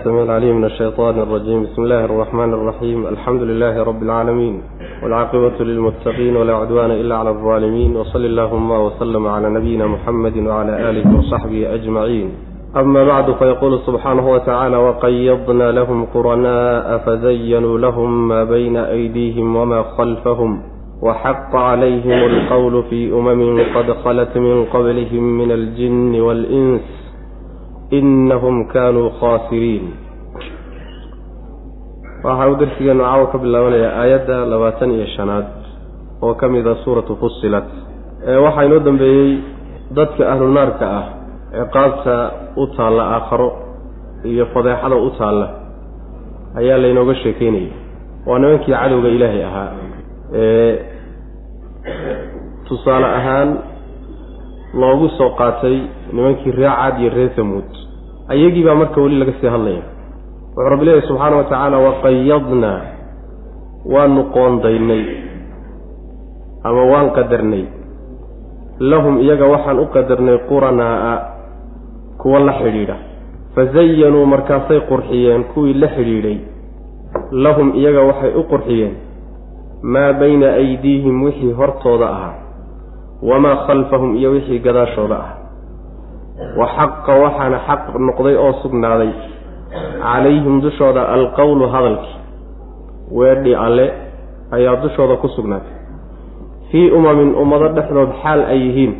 السميع العليم من الشيطان الرجيم بسم الله الرحمن الرحيم الحمد لله رب العالمين والعاقبة للمتقين ولا عدوان إلا على الظالمين وصل اللهم وسلم على نبينا محمد وعلى آله وصحبه أجمعين أما بعد فيقول سبحانه وتعالى وقيضنا لهم قرناء فزينوا لهم ما بين أيديهم وما خلفهم وحق عليهم القول في أمم قد خلت من قبلهم من الجن والإنس inahum kaanuu khaasiriin waxa uu darsigeenu caawa ka bilaabanayaa aayadda labaatan iyo shanaad oo ka mid a suuratu fusilat eewaxaa inoo dambeeyey dadka ahlu naarka ah ciqaabta u taalla aakharo iyo fadeexada u taalla ayaa laynooga sheekeynaya waa nimankii cadowga ilaahay ahaa ee tusaale ahaan loogu soo qaatay nimankii ree caad iyo ree tamuud ayagii baa marka weli laga sii hadlaya wuxuu rabbi leeyahy subxaana wa tacaala waqayadnaa waanu qoondaynay ama waan qadarnay. Lahum iyaga waxaan u qadarnay quranaa'a kuwa la xidhiidha. Fazayanuu markaasay qurxiyeen kuwii la xidhiidhay. Lahum iyaga waxay u qurxiyeen. Maa bayna aydiihim wixii hortooda ahaa wamaa khalfahum iyo wixii gadaashooda ah wa xaqa waxaana xaq noqday oo sugnaaday calayhim dushooda alqowlu hadalkii weedhi alle ayaa dushooda ku sugnaatay fii umamin ummado dhexdood xaal ay yihiin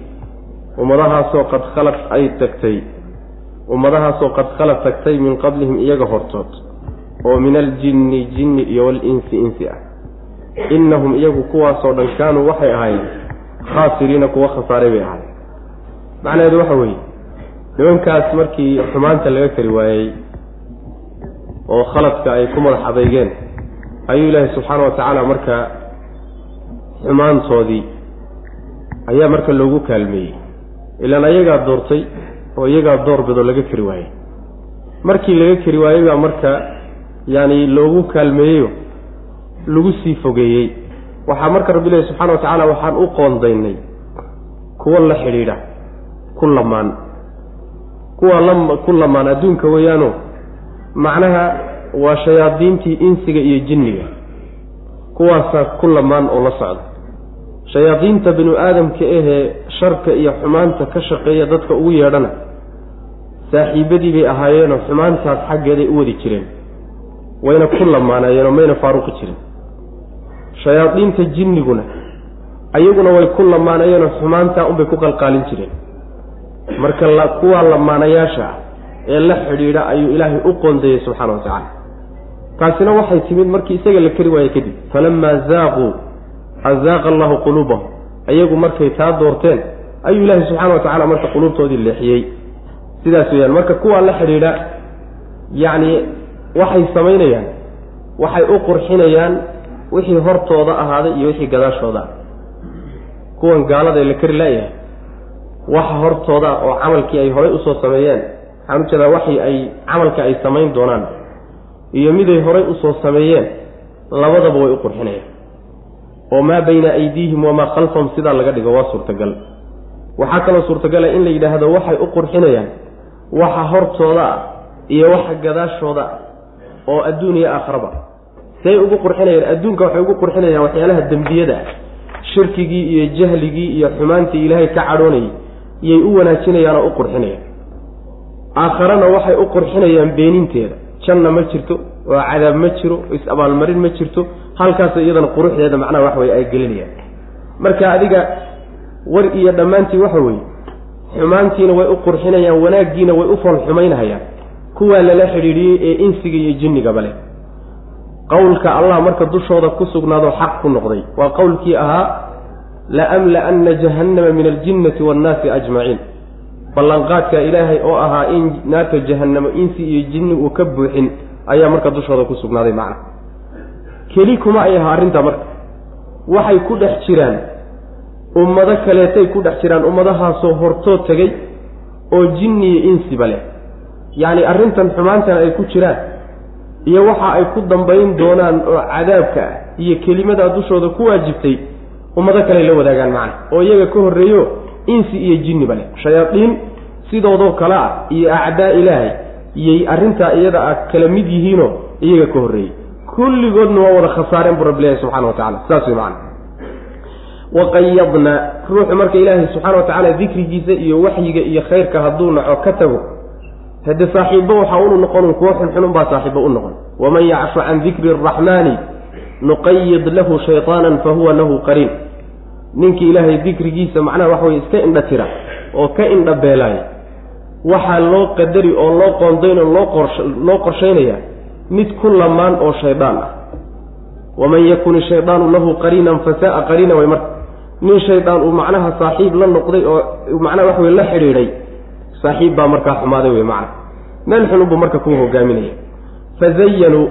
ummadahaasoo qad khalad ay tagtay ummadahaasoo qad khalad tagtay min qablihim iyaga hortood oo min aljinni jinni iyo walinsi insi ah innahum iyagu kuwaasoo dhan kaanuu waxay ahaayeen khaasiriina kuwa khasaaray bay ahaayeen. Macnaheedu waxa weeye nimankaas markii xumaanta laga kari waayey oo khaladka ay ku madax adeygeen ayuu ilaahay subxaana wa tacaala marka xumaantoodii ayaa marka loogu kaalmeeyey. Ilaan ayagaa doortay oo iyagaa door bidoo laga kari waayey. Markii laga kari waayey baa marka yaani loogu kaalmeeyeyo lagu sii fogeeyey waxaa marka rabbi ilahi subxana wa tacaala waxaan u qoondaynay kuwa la xidhiidha ku lamaan. Kuwa la ku lamaan adduunka weeyaano macnaha waa shayaadiintii insiga iyo jinniga. Kuwaasaa ku lamaan oo la socda. Shayaadiinta binu aadamka ahee sharka iyo xumaanta ka shaqeeya dadka ugu yeedhana saaxiibadii bay ahaayeenoo xumaantaas xaggeeday u wadi jireen. Wayna ku lamaanayeenoo mayna faaruqi jirin shayaadiinta jinniguna ayaguna way ku lamaanayeenoo xumaantaa unbay ku qalqaalin jireen. Marka la kuwaa lamaanayaasha ah ee la xidhiidha ayuu ilaahay u qoondeeyey subxaana wa tacaala. Taasina waxay timid markii isaga la kari waaye kadib. Falamaa zaaquu azaaqa allahu quluubahum. Ayagu markay taa doorteen ayuu ilaahay subxaana wa tacala marka quluubtoodii leexiyey. Sidaas weyaan marka kuwaa la xidhiidha yacni waxay samaynayaan waxay u qurxinayaan wixii hortooda ahaaday iyo wixii gadaashooda. Kuwan gaalada la kari laayahay waxa hortooda oo camalkii ay horay u soo sameeyeen. Waxaan u jeedaa waxii ay camalka ay samayn doonaan iyo miday horay u soo sameeyeen labadaba way u qurxinayaan. Oo maa bayna aydiihim wamaa khalfahum sidaa laga dhigo waa suurtagal. Waxaa kaloo suurtagala in la yidhaahdo waxay u qurxinayaan waxa hortooda ah iyo waxa gadaashooda ah oo adduuniya aakharaba say ugu qurxinayaan adduunka waxay ugu qurxinayaan waxyaalaha dembiyada ah shirkigii iyo jahligii iyo xumaantii ilaahay ka cadhoonayay iyay u wanaajinayaan oo u qurxinayaan. Aakharana waxay u qurxinayaan beeninteeda. Janna ma jirto oo cadaab ma jiro is-abaalmarin ma jirto halkaas iyadana quruxdeeda macnaha wax weye ay gelinayaan. Marka adiga war iyo dhammaantii waxa weeye xumaantiina way u qurxinayaan wanaaggiina way u foolxumaynahayaan. Kuwaa lala xidhiidhiyey ee insiga iyo jinnigaba leh qowlka allah marka dushooda ku sugnaado xaq ku noqday. Waa qowlkii ahaa laamla'anna jahannama min aljinnati waannaasi ajmaciin ballanqaadka ilaahay oo ahaa in naarta jahannamo insi iyo jinni uu ka buuxin ayaa marka dushooda ku sugnaaday macna. Keli kuma ay ahaa arrintaa marka. Waxay ku dhex jiraan. Ummado kaleetay ku dhex jiraan ummadahaasoo hortood tegey oo jinni iyo insiba leh. Yacni arrintan xumaantan ay ku jiraan iyo waxa ay ku dambayn doonaan oo cadaabka ah iyo kelimadaa dushooda ku waajibtay ummado kaley la wadaagaan macna. Oo iyaga ka horreeyo insi iyo jinniba leh shayaadiin sidoodoo kale ah iyo acdaa ilaahay yay arrintaa iyada ah kala mid yihiinoo iyaga ka horreeyey kulligoodna waa wada khasaareen buu rabbi ilahi subxana wa tacala saas way macana waqayadna ruuxu marka ilaahay subxaana wa tacaala dikrigiisa iyo waxyiga iyo khayrka hadduu naco ka tago hade saaxiibbo waxaa unu noqon kuwo xunxun unbaa saaxiibbo u noqon. Waman yacshu can dikri araxmaani nuqayid lahu shayطaana fahuwa lahu qariin. Ninkii ilaahay dikrigiisa macnaha waxa weye iska indha tira oo ka indha beelaaya waxaa loo qadari oo loo qoondayn oo loo qor loo qorshaynaya mid ku lamaan oo shaydaan ah. Waman yakun ishaydaanu lahu qariinan fasaaa qariina way marka nin shaydaan uu macnaha saaxiib la noqday oo macnaha waxa weye la xidhiidhay saaxiib baa markaa xumaaday wey macna. Meel xununbuu marka kuu hogaaminaya fazayanuu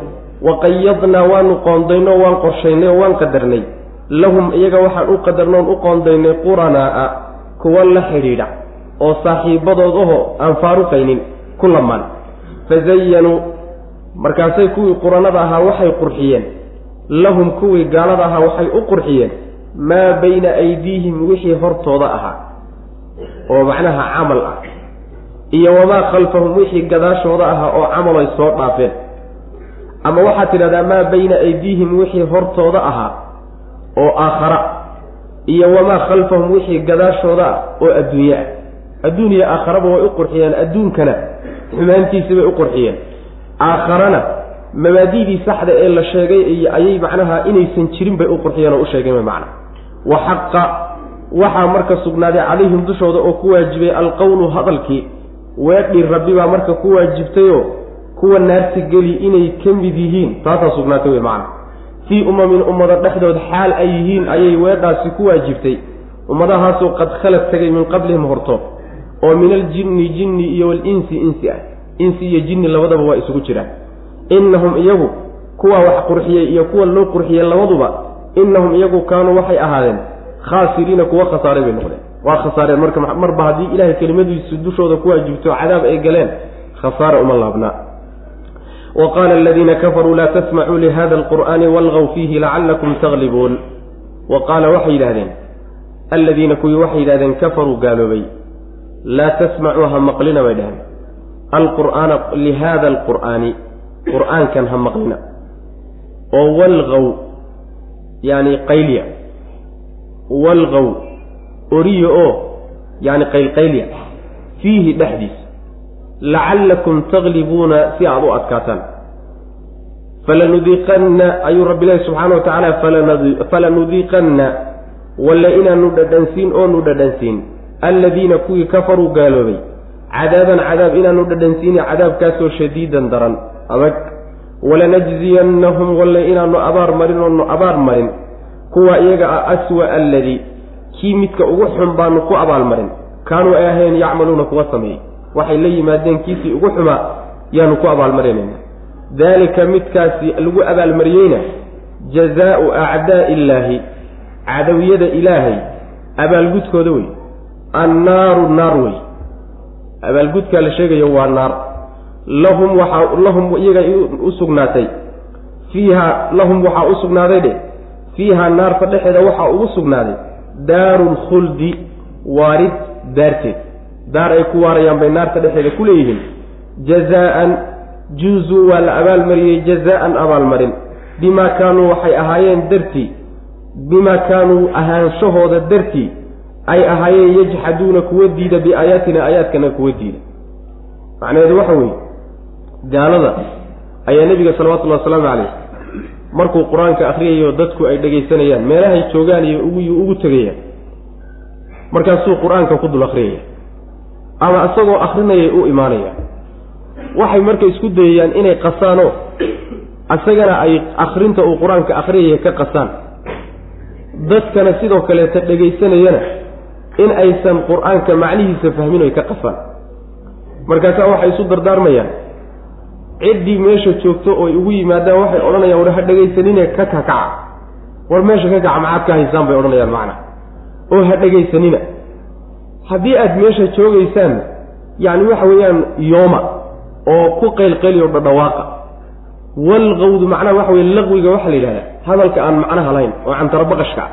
waqayadnaa waanu qoondaynoo waan qorshaynay oo waan qadarnay. Lahum iyaga waxaan u qadarnoon u qoondaynay quranaa'a kuwa la xidhiidha oo saaxiibadood aho aan faaruqaynin ku lamaan. Fazayanuu markaasay kuwii quranada ahaa waxay qurxiyeen. Lahum kuwii gaalada ahaa waxay u qurxiyeen. Maa bayna aydiihim wixii hortooda ahaa oo macnaha camal ah iyo wamaa khalfahum wixii gadaashooda ahaa oo camal ay soo dhaafeen. Ama waxaad tidhahdaa maa bayna aydiihim wixii hortooda ahaa oo aakhara iyo wamaa khalfahum wixii gadaashooda ah oo adduunye ah adduuniya aakharaba way u qurxiyeen adduunkana xumaantiisi bay u qurxiyeen. Aakharana mabaadidii saxda ee la sheegay ayay macnaha inaysan jirin bay u qurxiyeen oo u sheegeen macna. Wa xaqa waxaa marka sugnaaday calayhim dushooda oo ku waajibay alqowlu hadalkii weedhii rabbi baa marka ku waajibtayoo kuwa naarta geli inay ka mid yihiin taasaa sugnaatay wey macana fii umamin ummado dhexdood xaal ay yihiin ayay weedhaasi ku waajibtay. Ummadahaasoo qad khalad tegay min qablihim hortood oo min aljinni jinni iyo walinsi insi ah. Insi iyo jinni labadaba waa isugu jiraan. Innahum iyagu kuwa wax qurxiyey iyo kuwa loo qurxiyey labaduba innahum iyagu kaanuu waxay ahaadeen khaasiriina kuwa khasaaray bay noqdeen waa khasaareen marka marba haddii ilahay kelimadiisu dushooda ku waajibto cadaab ay galeen khasaara uma laabnaa wa qaala aladiina kafaruu laa tasmacuu lihada alqur'aani walgaw fiihi lacalakum taglibuun wa qaala waxay yidhahdeen alladiina kuwii waxay yidhahdeen kafaruu gaaloobay. Laa tasmacuu ha maqlina bay dhaheen alqur'aana lihaada alqur'aani qur'aankan ha maqlina. Oo walgaw yani qaylya walgaw oriya oo yani qaylqaylya fiihi dhexdiisa lacallakum taglibuuna si aada u adkaataan. Falanudiiqanna ayuu rabbi subxaana wa tacaala falanudiiqanna walle inaanu dhadhansiin oonu dhadhansiin. Alladiina kuwii kafaruu gaaloobay cadaaban cadaab inaanu dhadhansiini cadaabkaasoo shadiidan daran. Adag. Walanajziyannahum walle inaanu abaar marin oonu abaar marin. Kuwa iyaga ah aswa alladii kii midka ugu xun baanu ku abaalmarin. Kaanuu ay ahayn yacmaluuna kuwa sameeyey. Waxay la yimaadeen kiisii ugu xumaa yaanu ku abaalmarinayna daalika midkaasi lagu abaalmariyeyna jazaau acdaa'i illaahi cadawiyada ilaahay abaalgudkooda wey. Annaaru naar wey. Abaalgudkaa la sheegayo waa naar. Lahum waxaa lahum iyaga u sugnaatay. Fiiha lahum waxaa u sugnaaday dhe. Fiiha naarta dhexeeda waxaa ugu sugnaaday daaru lkhuldi waarid daarteed. Daar ay ku waarayaan bay naarta dhexeeda ku leeyihiin. Jazaan juuzuu waa la abaalmariyey jazaan abaalmarin bimaa kaanuu waxay ahaayeen dartii bimaa kaanuu ahaanshahooda dartii ay ahaayeen yajxaduuna kuwa diida biaayaatina aayaadkana kuwa diida. Macnaheedu waxa weeye gaalada ayaa nebiga salawatullahi wasalaamu calayh markuu qur'aanka akhriyayo dadku ay dhegaysanayaan meelahay joogaan iyo ugu ugu tegayaan. Markaasuu qur'aanka ku dul akhriyaya ama isagoo akhrinayay u imaanaya. Waxay marka isku dayayaan inay qasaanoo isagana ay akhrinta uu qur'aanka akhriyaya ka qasaan. Dadkana sidoo kaleeta dhegaysanayana in aysan qur'aanka macnihiisa fahmin oy ka qasaan. Markaasaa waxay isu dardaarmayaan ciddii meesha joogto ooy ugu yimaadaan waxay odhanayaan war ha dhegaysanine ka kakaca war meesha ka kaca maxaad ka haysaan bay odhanayaan macna. Oo ha dhegaysanina haddii aad meesha joogaysaan yacni waxa weeyaan yooma oo ku qaylqayliyo dhadhawaaqa. Walqawdu macnaha waxa weye laqwiga waxaa la yidhahdaa hadalka aan macnaha lahayn oo cantarabaqashka ah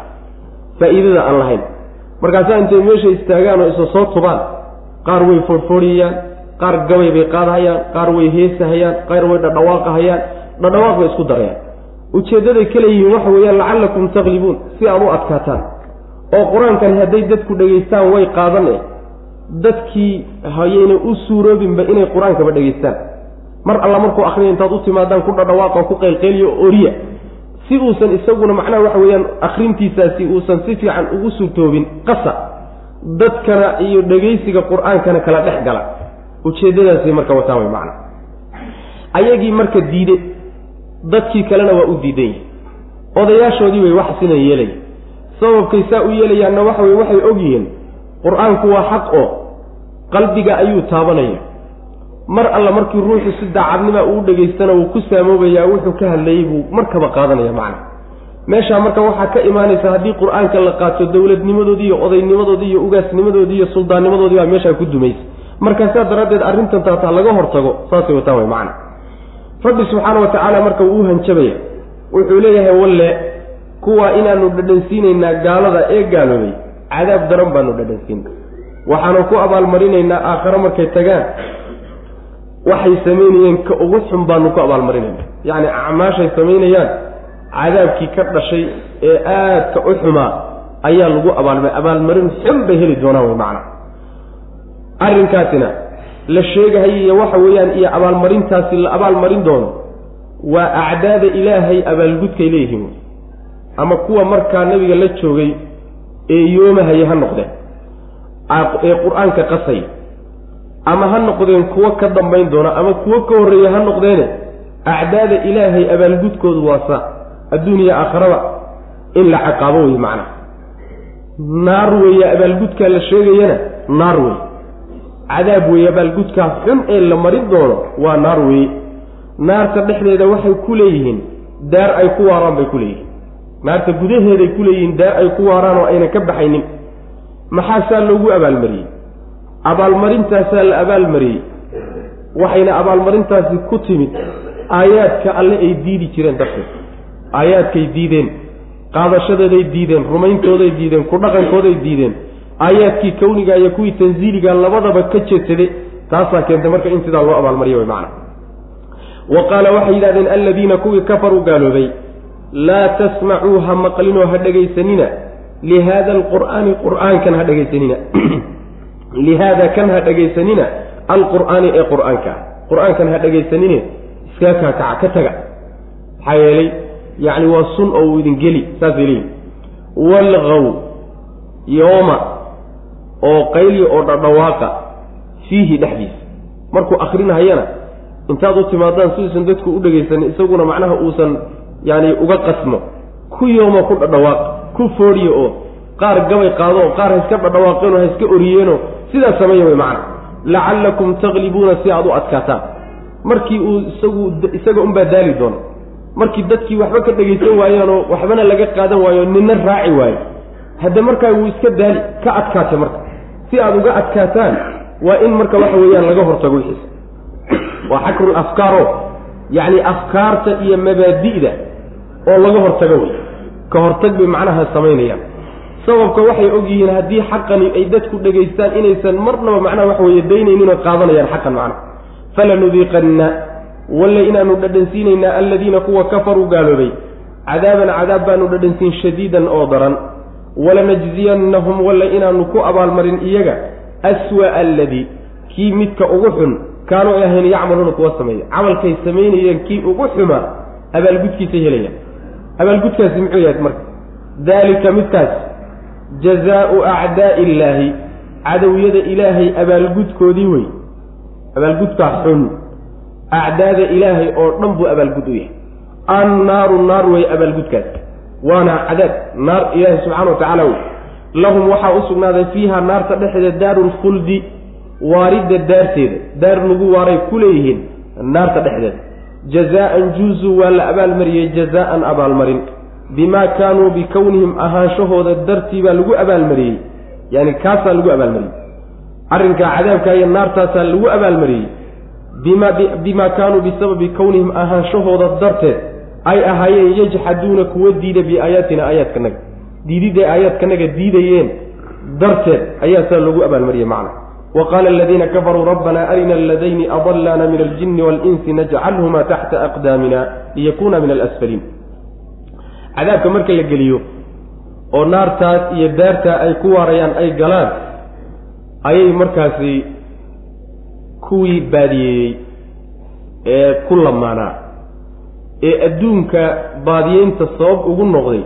faa'iidada aan lahayn. Markaasaa intay meesha istaagaan oo isa soo tubaan qaar way foorfooriyayaan qaar gabay bay qaadahayaan qaar way heesahayaan qaar way dhadhawaaqahayaan dhadhawaaq bay isku darayaan. Ujeeddaday ka leeyihiin waxa weeyaan lacallakum taglibuun si aad u adkaataan. Oo qur'aankani hadday dadku dhegaystaan way qaadan e dadkii hayayna u suuroobinba inay qur'aankaba dhegaystaan. Mar alla markuu akriya intaad u timaadaan ku dhadhawaaqa ku qaylqayliyo oriya si uusan isaguna macnaha waxa weeyaan akrintiisaasi uusan si fiican ugu suurtoobin qasa. Dadkana iyo dhegaysiga qur'aankana kala dhex gala ujeeddadaasay marka wataan way macna. Ayagii marka diide dadkii kalena waa u diidan yihiin odayaashoodii bay wax sidan yeelaya sababkay saa u yeelayaanna waxa weye waxay og yihiin qur'aanku waa xaq oo qalbiga ayuu taabanaya. Mar alla markii ruuxu si daacadnima uu dhegaystana wuu ku saamoobayaa wuxuu ka hadlayey buu markaba qaadanaya macna. Meeshaa marka waxaa ka imaanaysa haddii qur'aanka la qaato dowladnimadoodii iyo odaynnimadoodii iyo ugaasnimadoodii iyo suldaannimadoodii baa meeshaa ku dumaysa markaa saa daraaddeed arrintan taataa laga hortago saasay wataan way macna. Rabbi subxaana wa tacaala marka wuu hanjabaya wuxuu leeyahay walle kuwaa inaanu dhadhansiinaynaa gaalada ee gaaloobay cadaab daran baanu dhadhansiina waxaanu ku abaalmarinaynaa aakhare markay tagaan waxay samaynayeen ka ugu xun baanu ku abaalmarinayna yacni acmaashay samaynayaan cadaabkii ka dhashay ee aadka u xumaa ayaa lagu abaalmar abaalmarin xun bay heli doonaan wey macana arrinkaasina la sheegahay iyo waxa weeyaan iyo abaalmarintaasi la abaalmarin doono waa acdaada ilaahay abaalgudkay leeyihiin wey. Ama kuwa markaa nebiga la joogay ee yoomahaya ha noqdeen. Ee qur'aanka qasay. Ama ha noqdeen kuwo ka dambayn doona ama kuwo ka horreeya ha noqdeene acdaada ilaahay abaalgudkoodu waa saa adduuniya aakharaba in la caqaabo wey macna naar weeye abaalgudkaa la sheegayana naar wey cadaab weeye abaalgudkaa xun ee la marin doono waa naar weeye. Naarta dhexdeeda waxay ku leeyihiin daar ay ku waaraan bay ku leeyihiin. Naarta gudaheeday ku leeyihiin daar ay ku waaraan oo ayna ka baxaynin. Maxaa saa loogu abaalmariyey? Abaalmarintaasaa la abaalmariyey. Waxayna abaalmarintaasi ku timid. Aayaadka alle ay diidi jireen darteed. Aayaadkay diideen qaadashadeeday diideen rumayntooday diideen ku dhaqankooday diideen aayaadkii kawniga iyo kuwii tansiiliga labadaba ka jeedsaday taasaa keentay marka in sidaa loo abaalmariyo macana wa qaala waxay yidhahdeen alladiina kuwii kafaruu gaaloobay laa tasmacuu ha maqlinoo ha dhegaysanina lihaada alqur'aani qur'aankan ha dhegaysanina. Lihaada kan ha dhegaysanina alqur'aani ee qur'aanka qur'aankan ha dhegaysanine iska kaakaca ka taga. Maxaa yeelay yacni waa sun oo uu idin geli saasay leeyihiin walgaw yooma oo qayli oo dhadhawaaqa fiihi dhexdiisa markuu akrinahayana intaad u timaadaan siduusan dadku u dhegaysanin isaguna macnaha uusan yaani uga qasmo ku yooma ku dhadhawaaqa ku foodhiyo oo qaar gabay qaado oo qaar ha iska dhadhawaaqeenoo ha iska oriyeenoo sidaas sameeya way macna. Lacallakum taglibuuna si aad u adkaataan. Markii uu isagu isaga unbaa daali doono markii dadkii waxba ka dhegaysan waayeenoo waxbana laga qaadan waayo nina raaci waayo. Hadde markaa wuu iska daali ka adkaatay marka si aad uga adkaataan waa in marka waxa weeyaan laga hortago wixiisa waa xakrul afkaaro yacni afkaarta iyo mabaadi'da oo laga hortago wey ka hortag bay macnaha samaynayaan. Sababka waxay og yihiin haddii xaqani ay dadku dhegaystaan inaysan marnaba macnaha waxa weeye daynayninoo qaadanayaan xaqan macnaha falanudiiqanna walle inaanu dhadhansiinaynaa alladiina kuwa kafaruu gaaloobay. Cadaaban cadaab baanu dhadhansiin shadiidan oo daran walanajziyannahum walle inaanu ku abaalmarin iyaga aswa'a alladii kii midka ugu xun kaanuu ay ahayn yacmaluuna kuwa sameeya. Camalkay samaynayeen kii ugu xumaa abaalgudkiisay helayaan abaalgudkaasi muxuu yahay marka daalika midkaas jazaau acdaa'i illaahi cadowyada ilaahay abaalgudkoodii wey abaalgudkaa xun acdaada ilaahay oo dhan buu abaalgud u yahay. Annaaru naar wey abaalgudkaas waana cadaab. Naar ilaahay subxana wa tacaala wey lahum waxaa u sugnaaday fiiha naarta dhexdeeda daaru lkhuldi waaridda daarteeda. Daar lagu waaray ku leeyihiin naarta dhexdeeda. Jazaan juuzu waa la abaalmariyey jazaan abaalmarin bimaa kaanuu bikownihim ahaanshahooda dartii baa lagu abaalmariyey yani kaasaa lagu abaalmariyey arrinkaa cadaabkaa iyo naartaasaa lagu abaalmariyey bima bimaa kaanuu bisababi kownihim ahaanshahooda darteed ay ahaayeen yajxaduuna kuwa diida biaayaatina aayaadkanaga diididday aayaadkanaga diidayeen darteed ayaa saa lagu abaalmariyey macna. Wa qaala aladiina kafaruu rabbana arina aladayni adallana min aljini waalinsi najcalhuma taxta aqdaamina liyakuna min alasfaliin. Cadaabka marka la geliyo oo naartaas iyo daartaa ay ku waarayaan ay galaan ayay markaasi kuwii baadiyeeyey ee ku lamaanaa ee adduunka baadiyeynta sabab ugu noqday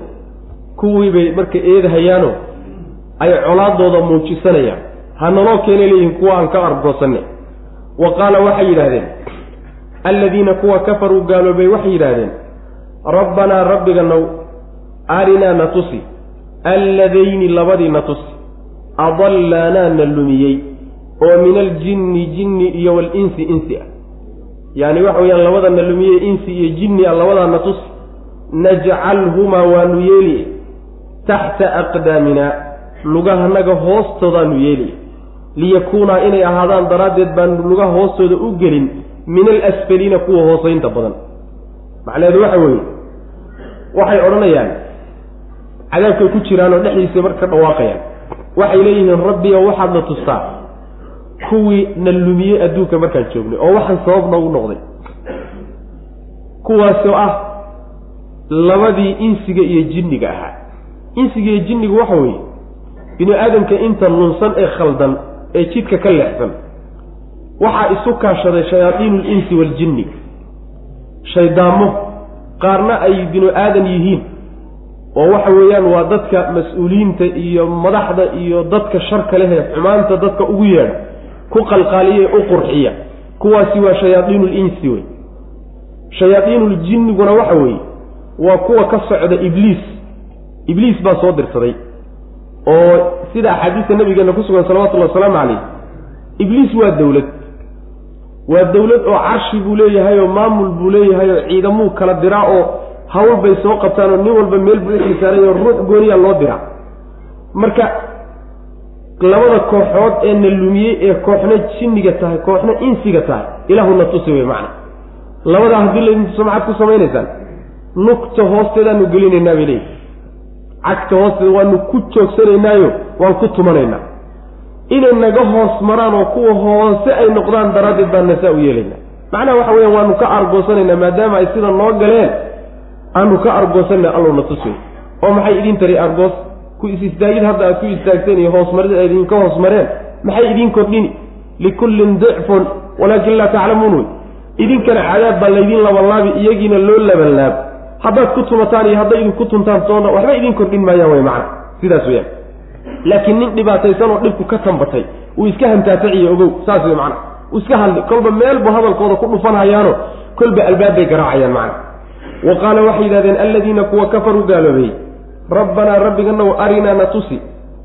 kuwii bay marka eedahayaano ay colaadooda muujisanayaan. Ha naloo keenay leeyihiin kuwa aan ka argoosanne wa qaala waxay yidhaahdeen alladiina kuwa kafaruu gaaloobay waxay yidhaahdeen rabbanaa rabbiganow arinaa na tusi alladayni labadii na tusi adallaanaa na lumiyey oo min aljinni jinni iyo walinsi insi ah yacni waxa weeyaan labada na lumiyey insi iyo jinni ah labadaa na tusi najcalhumaa waanu yeeli. Taxta aqdaamina lugahanaga hoostoodaanu yeeli. Liyakuunaa inay ahaadaan daraaddeed baanu lugaha hoostooda u gelin min alasfaliina kuwa hoosaynta badan. Macnaheedu waxa weeye waxay odhanayaan cadaabkay ku jiraan oo dhexdiisa marka ka dhawaaqayaan. Waxay leeyihiin rabbiga waxaad na tustaa kuwii na lumiyey adduunka markaan joognay oo waxaan sabab noogu noqday. Kuwaasoo ah labadii insiga iyo jinniga ahaa. Insiga iyo jinnigu waxa weeye bini aadamka inta lunsan ee khaldan ee jidka ka leexsan waxaa isu kaashaday shayaadiinu linsi waaljinni shaydaamo qaarna ay binu aadan yihiin oo waxa weeyaan waa dadka mas'uuliyiinta iyo madaxda iyo dadka sharka lehee xumaanta dadka ugu yeedha ku qalqaaliya u qurxiya. Kuwaasi waa shayaadiinu linsi wey. Shayaadiinuuljinniguna waxa weeye waa kuwa ka socda ibliis. Ibliis baa soo dirsaday. Oo sida axaadiista nabigeena ku sugan salawatullahi wasalaamu calayh ibliis waa dowlad waa dowlad oo carshi buu leeyahay oo maamul buu leeyahay oo ciidamuu kala diraa oo hawl bay soo qabtaan oo nin walba meel buu uxilsaaray oo ruux gooniya loo diraa. Marka labada kooxood ee na lumiyey ee kooxna jinniga tahay kooxna insiga tahay. Ilaahuna tusi wey macna. Labadaa haddii laydin tuso maxaad ku samaynaysaan nugta hoosteedaanu gelinaynaa bay leeyihi cagta hoosteeda waanu ku joogsanaynaayo waan ku tumanaynaa. Inay naga hoos maraan oo kuwa hoose ay noqdaan daraaddeed baan nasaa u yeelaynaa. Macnaha waxa weeyaan waanu ka argoosanaynaa maadaama ay sida noo galeen aanu ka argoosanayna allowna tusay oo maxay idiin tari argoos ku is istaagid hadda aad ku istaagteen iyo hoosmarid ay idinka hoos mareen maxay idiin kordhini likullin dicfun walaakin laa taclamuun wey. Idinkana cadaab baa laydiin labanlaabi iyagiina loo labanlaab. Haddaad ku tumataan iyo hadday idinku tuntaan soona waxba idin kordhin maayaan way macna. Sidaas weyaan laakiin nin dhibaataysan oo dhibku ka tambatay uu iska hantaataciyo ogow saas wey macna. Iska hadli kolba meelbu hadalkooda ku dhufanhayaano kolba albaabbay garaacayaan macna. Wa qaala waxay yidhahdeen alladiina kuwa kafaruu gaaloobeyey rabbanaa rabbiganow arinaa na tusi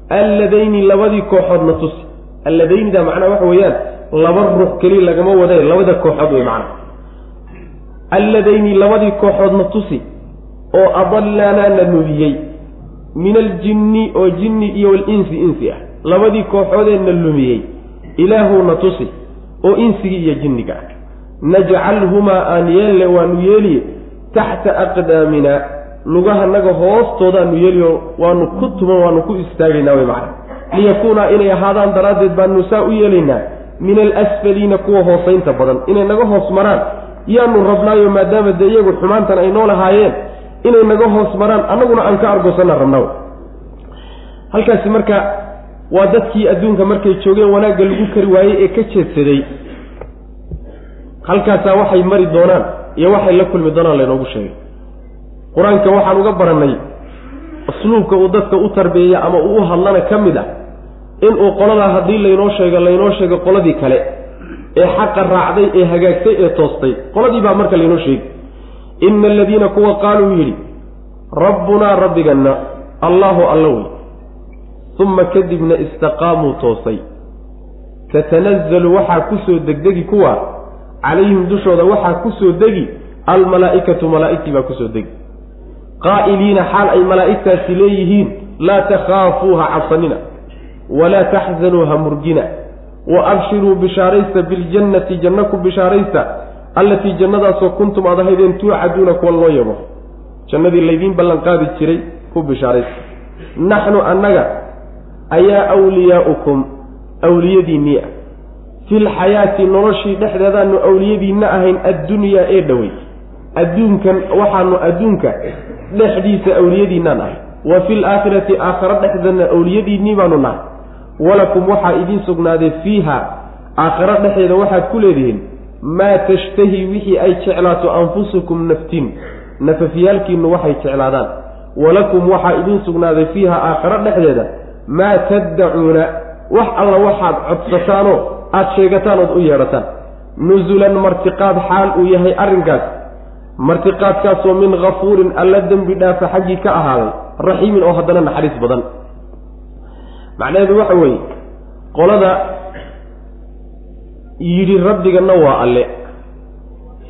alladayni labadii kooxood na tusi alladaynidaa macnaa waxa weeyaan laba ruux keliya lagama wadae labada kooxood wey macna alladayni labadii kooxoodna tusi oo adallaanaa na lumiyey min aljinni oo jinni iyo walinsi insi ah. Labadii kooxoodee na lumiyey ilaahuuna tusi oo insigii iyo jinniga ah. Najcalhumaa aan yeelle waanu yeeliye taxta aqdaamina lugahanaga hoostoodaanu yeeliyo waanu ku tuman waanu ku istaagaynaa way macna. Liyakuunaa inay ahaadaan daraaddeed baanu saa u yeelaynaa. Min alasfaliina kuwa hoosaynta badan inay naga hoos maraan. Yaanu rabnaayo maadaama dee iyagu xumaantan ay noo lahaayeen inay naga hoos maraan annaguna aan ka argoosana rabnaa halkaasi marka waa dadkii adduunka markay joogeen wanaagga lagu kari waayey ee ka jeedsaday. Halkaasaa waxay mari doonaan iyo waxay la kulmi doonaan laynoogu sheegay qur'aanka waxaan uga barannay usluubka uu dadka u tarbiyeeya ama uu u hadlana ka mid ah inuu qoladaa haddii laynoo sheego laynoo sheego qoladii kale ee xaqa raacday ee hagaagtay ee toostay. Qoladii baa marka laynoo sheegi. Ina aladiina kuwa qaaluu yidhi rabbunaa rabbiganna allaahu alla wey uma kadibna istaqaamuu toosay tatanazzalu waxaa ku soo degdegi kuwa calayhim dushooda waxaa ku soo degi almalaa'ikatu malaa'igtii baa ku soo degi qaa'iliina xaal ay malaa'igtaasi leeyihiin laa takhaafuuha cabsanina walaa taxzanuu ha murgina wa abshiruu bishaaraysta biljannati janno ku bishaaraysta allatii jannadaasoo kuntum aad ahaydeen tuucaduuna kuwa loo yabo jannadii laydiin ballanqaadi jiray ku bishaaraysta naxnu annaga ayaa wliyaa'ukum awliyadiinnii ah. Filxayaati noloshii dhexdeedaanu awliyadiinna ahayn addunyaa ee dhowey adduunkan waxaanu adduunka dhexdiisa awliyadiinnaan ahay. Wa fil aakhirati aakharo dhexdeedna awliyadiinnii baanu nahay. Walakum waxaa idiin sugnaaday fiiha aakharo dhexeeda waxaad ku leedihiin maa tashtahi wixii ay jeclaato anfusukum naftiin. Nafafyaalkiinnu waxay jeclaadaan. Walakum waxaa idiin sugnaaday fiiha aakharo dhexdeeda maa taddacuuna wax alla waxaad codsataanoo aada sheegataan ood u yeedhataan. Nusulan martiqaad xaal uu yahay arrinkaas martiqaadkaasoo min kafuurin alla dembi dhaafa xaggii ka ahaaday raxiimin oo haddana naxariis badan. Macnaheedu waxa weeye qolada yidhi rabbiganna waa alle.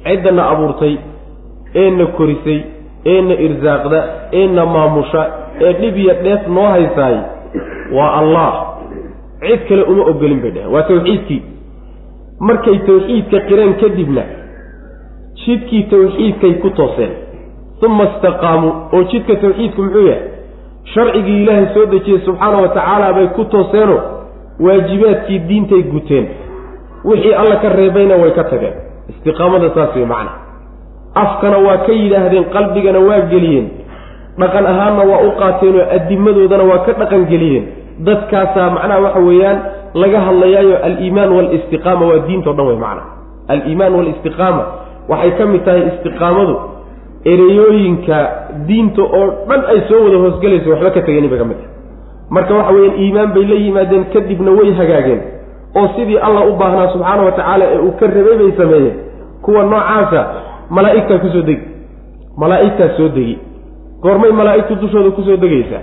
Ciddana abuurtay eena korisay eena irsaaqda eena maamusha ee dhib iyo dheef noo haysaay waa allah. Cid kale uma ogolin bay dheheen waa tawxiidkii. Markay tawxiidka qireen kadibna jidkii tawxiidkay ku tooseen. Uma istaqaamuu oo jidka tawxiidku muxuu yahay? Sharcigii ilaahay soo dejiyey subxaana wa tacaala bay ku tooseenoo waajibaadkii diintay guteen. Wixii alla ka reebayna way ka tageen. Istiqaamada saas wey macna. Afkana waa ka yidhaahdeen qalbigana waa geliyeen. Dhaqan ahaanna waa u qaateenoo addimadoodana waa ka dhaqan geliyeen. Dadkaasaa macnaha waxa weeyaan laga hadlayaayo aliimaan waalistiqaama waa diintao dhan wey macna. Aliimaan waalistiqaama waxay ka mid tahay istiqaamadu ereyooyinka diinta oo dhan ay soo wada hoosgelayso waxba ka tegeni bay ka mid tahay marka waxa weeyaan iimaan bay la yimaadeen kadibna way hagaageen. Oo sidii allah u baahnaa subxaana wa tacaala ee uu ka rabay bay sameeyeen. Kuwa noocaasa malaa'igtaa ku soo degi. Malaa'igtaa soo degi. Goormay malaa'igtu dushooda ku soo degaysaa.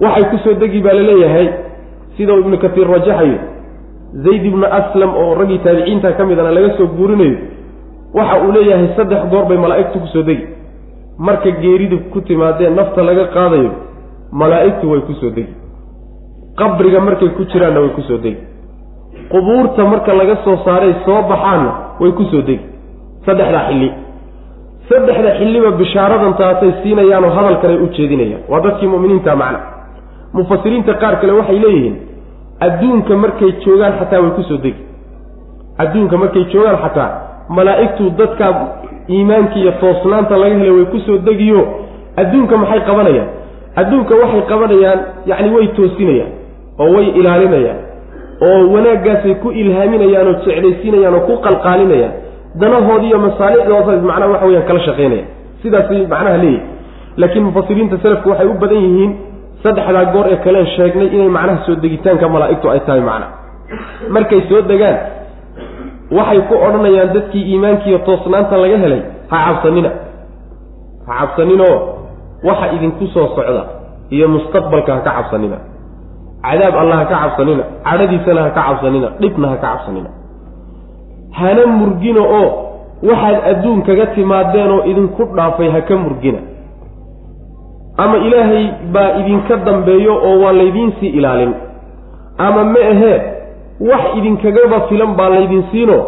Waxay ku soo degi baa la leeyahay sida uu ibnu katiir rajaxayo zayd ibnu aslam oo raggii taabiciinta ka midana laga soo guurinayo waxa uu leeyahay saddex goor bay malaa'igtu ku soo degi. Marka geeridu ku timaadee nafta laga qaadayo malaa'igtu way ku soo degi. Qabriga markay ku jiraanna way ku soo degi. Qubuurta marka laga soo saaray soo baxaanna way ku soo degi. Saddexdaa xilli. Saddexda xilliba bishaaradan taasay siinayaanoo hadalkanay u jeedinayaan. Waa dadkii mu'miniinta macna. Mufasiriinta qaar kale waxay leeyihiin adduunka markay joogaan xataa way ku soo degi. Adduunka markay joogaan xataa malaa'igtu dadkaa iimaanka iyo toosnaanta laga helay way ku soo degiyo. Adduunka maxay qabanayaan? Adduunka waxay qabanayaan yacni way toosinayaan oo way ilaalinayaan oo wanaaggaasay ku ilhaaminayaan oo jeclaysiinayaan oo ku qalqaalinayaan. Danahoodi iyo masaalixdooda macnaha waxa weyaan kala shaqaynayaan sidaasay macnaha leeyihi laakiin mufasiriinta selafku waxay u badan yihiin saddexdaa goor ee kaleen sheegnay inay macnaha soo degitaanka malaa'igtu ay tahay macna. Markay soo degaan waxay ku odhanayaan dadkii iimaankiiyo toosnaanta laga helay ha cabsanina ha cabsaninoo waxa idinku soo socda iyo mustaqbalka ha ka cabsanina. Cadaab allah ha ka cabsanina cadhadiisana ha ka cabsanina dhibna ha ka cabsanina. Hana murgina oo waxaad adduun kaga timaadeen oo idinku dhaafay ha ka murgina. Ama ilaahay baa idinka dambeeyo oo waa laydiinsii ilaalin. Ama ma ahee wax idinkagaba filan baa laydin siino.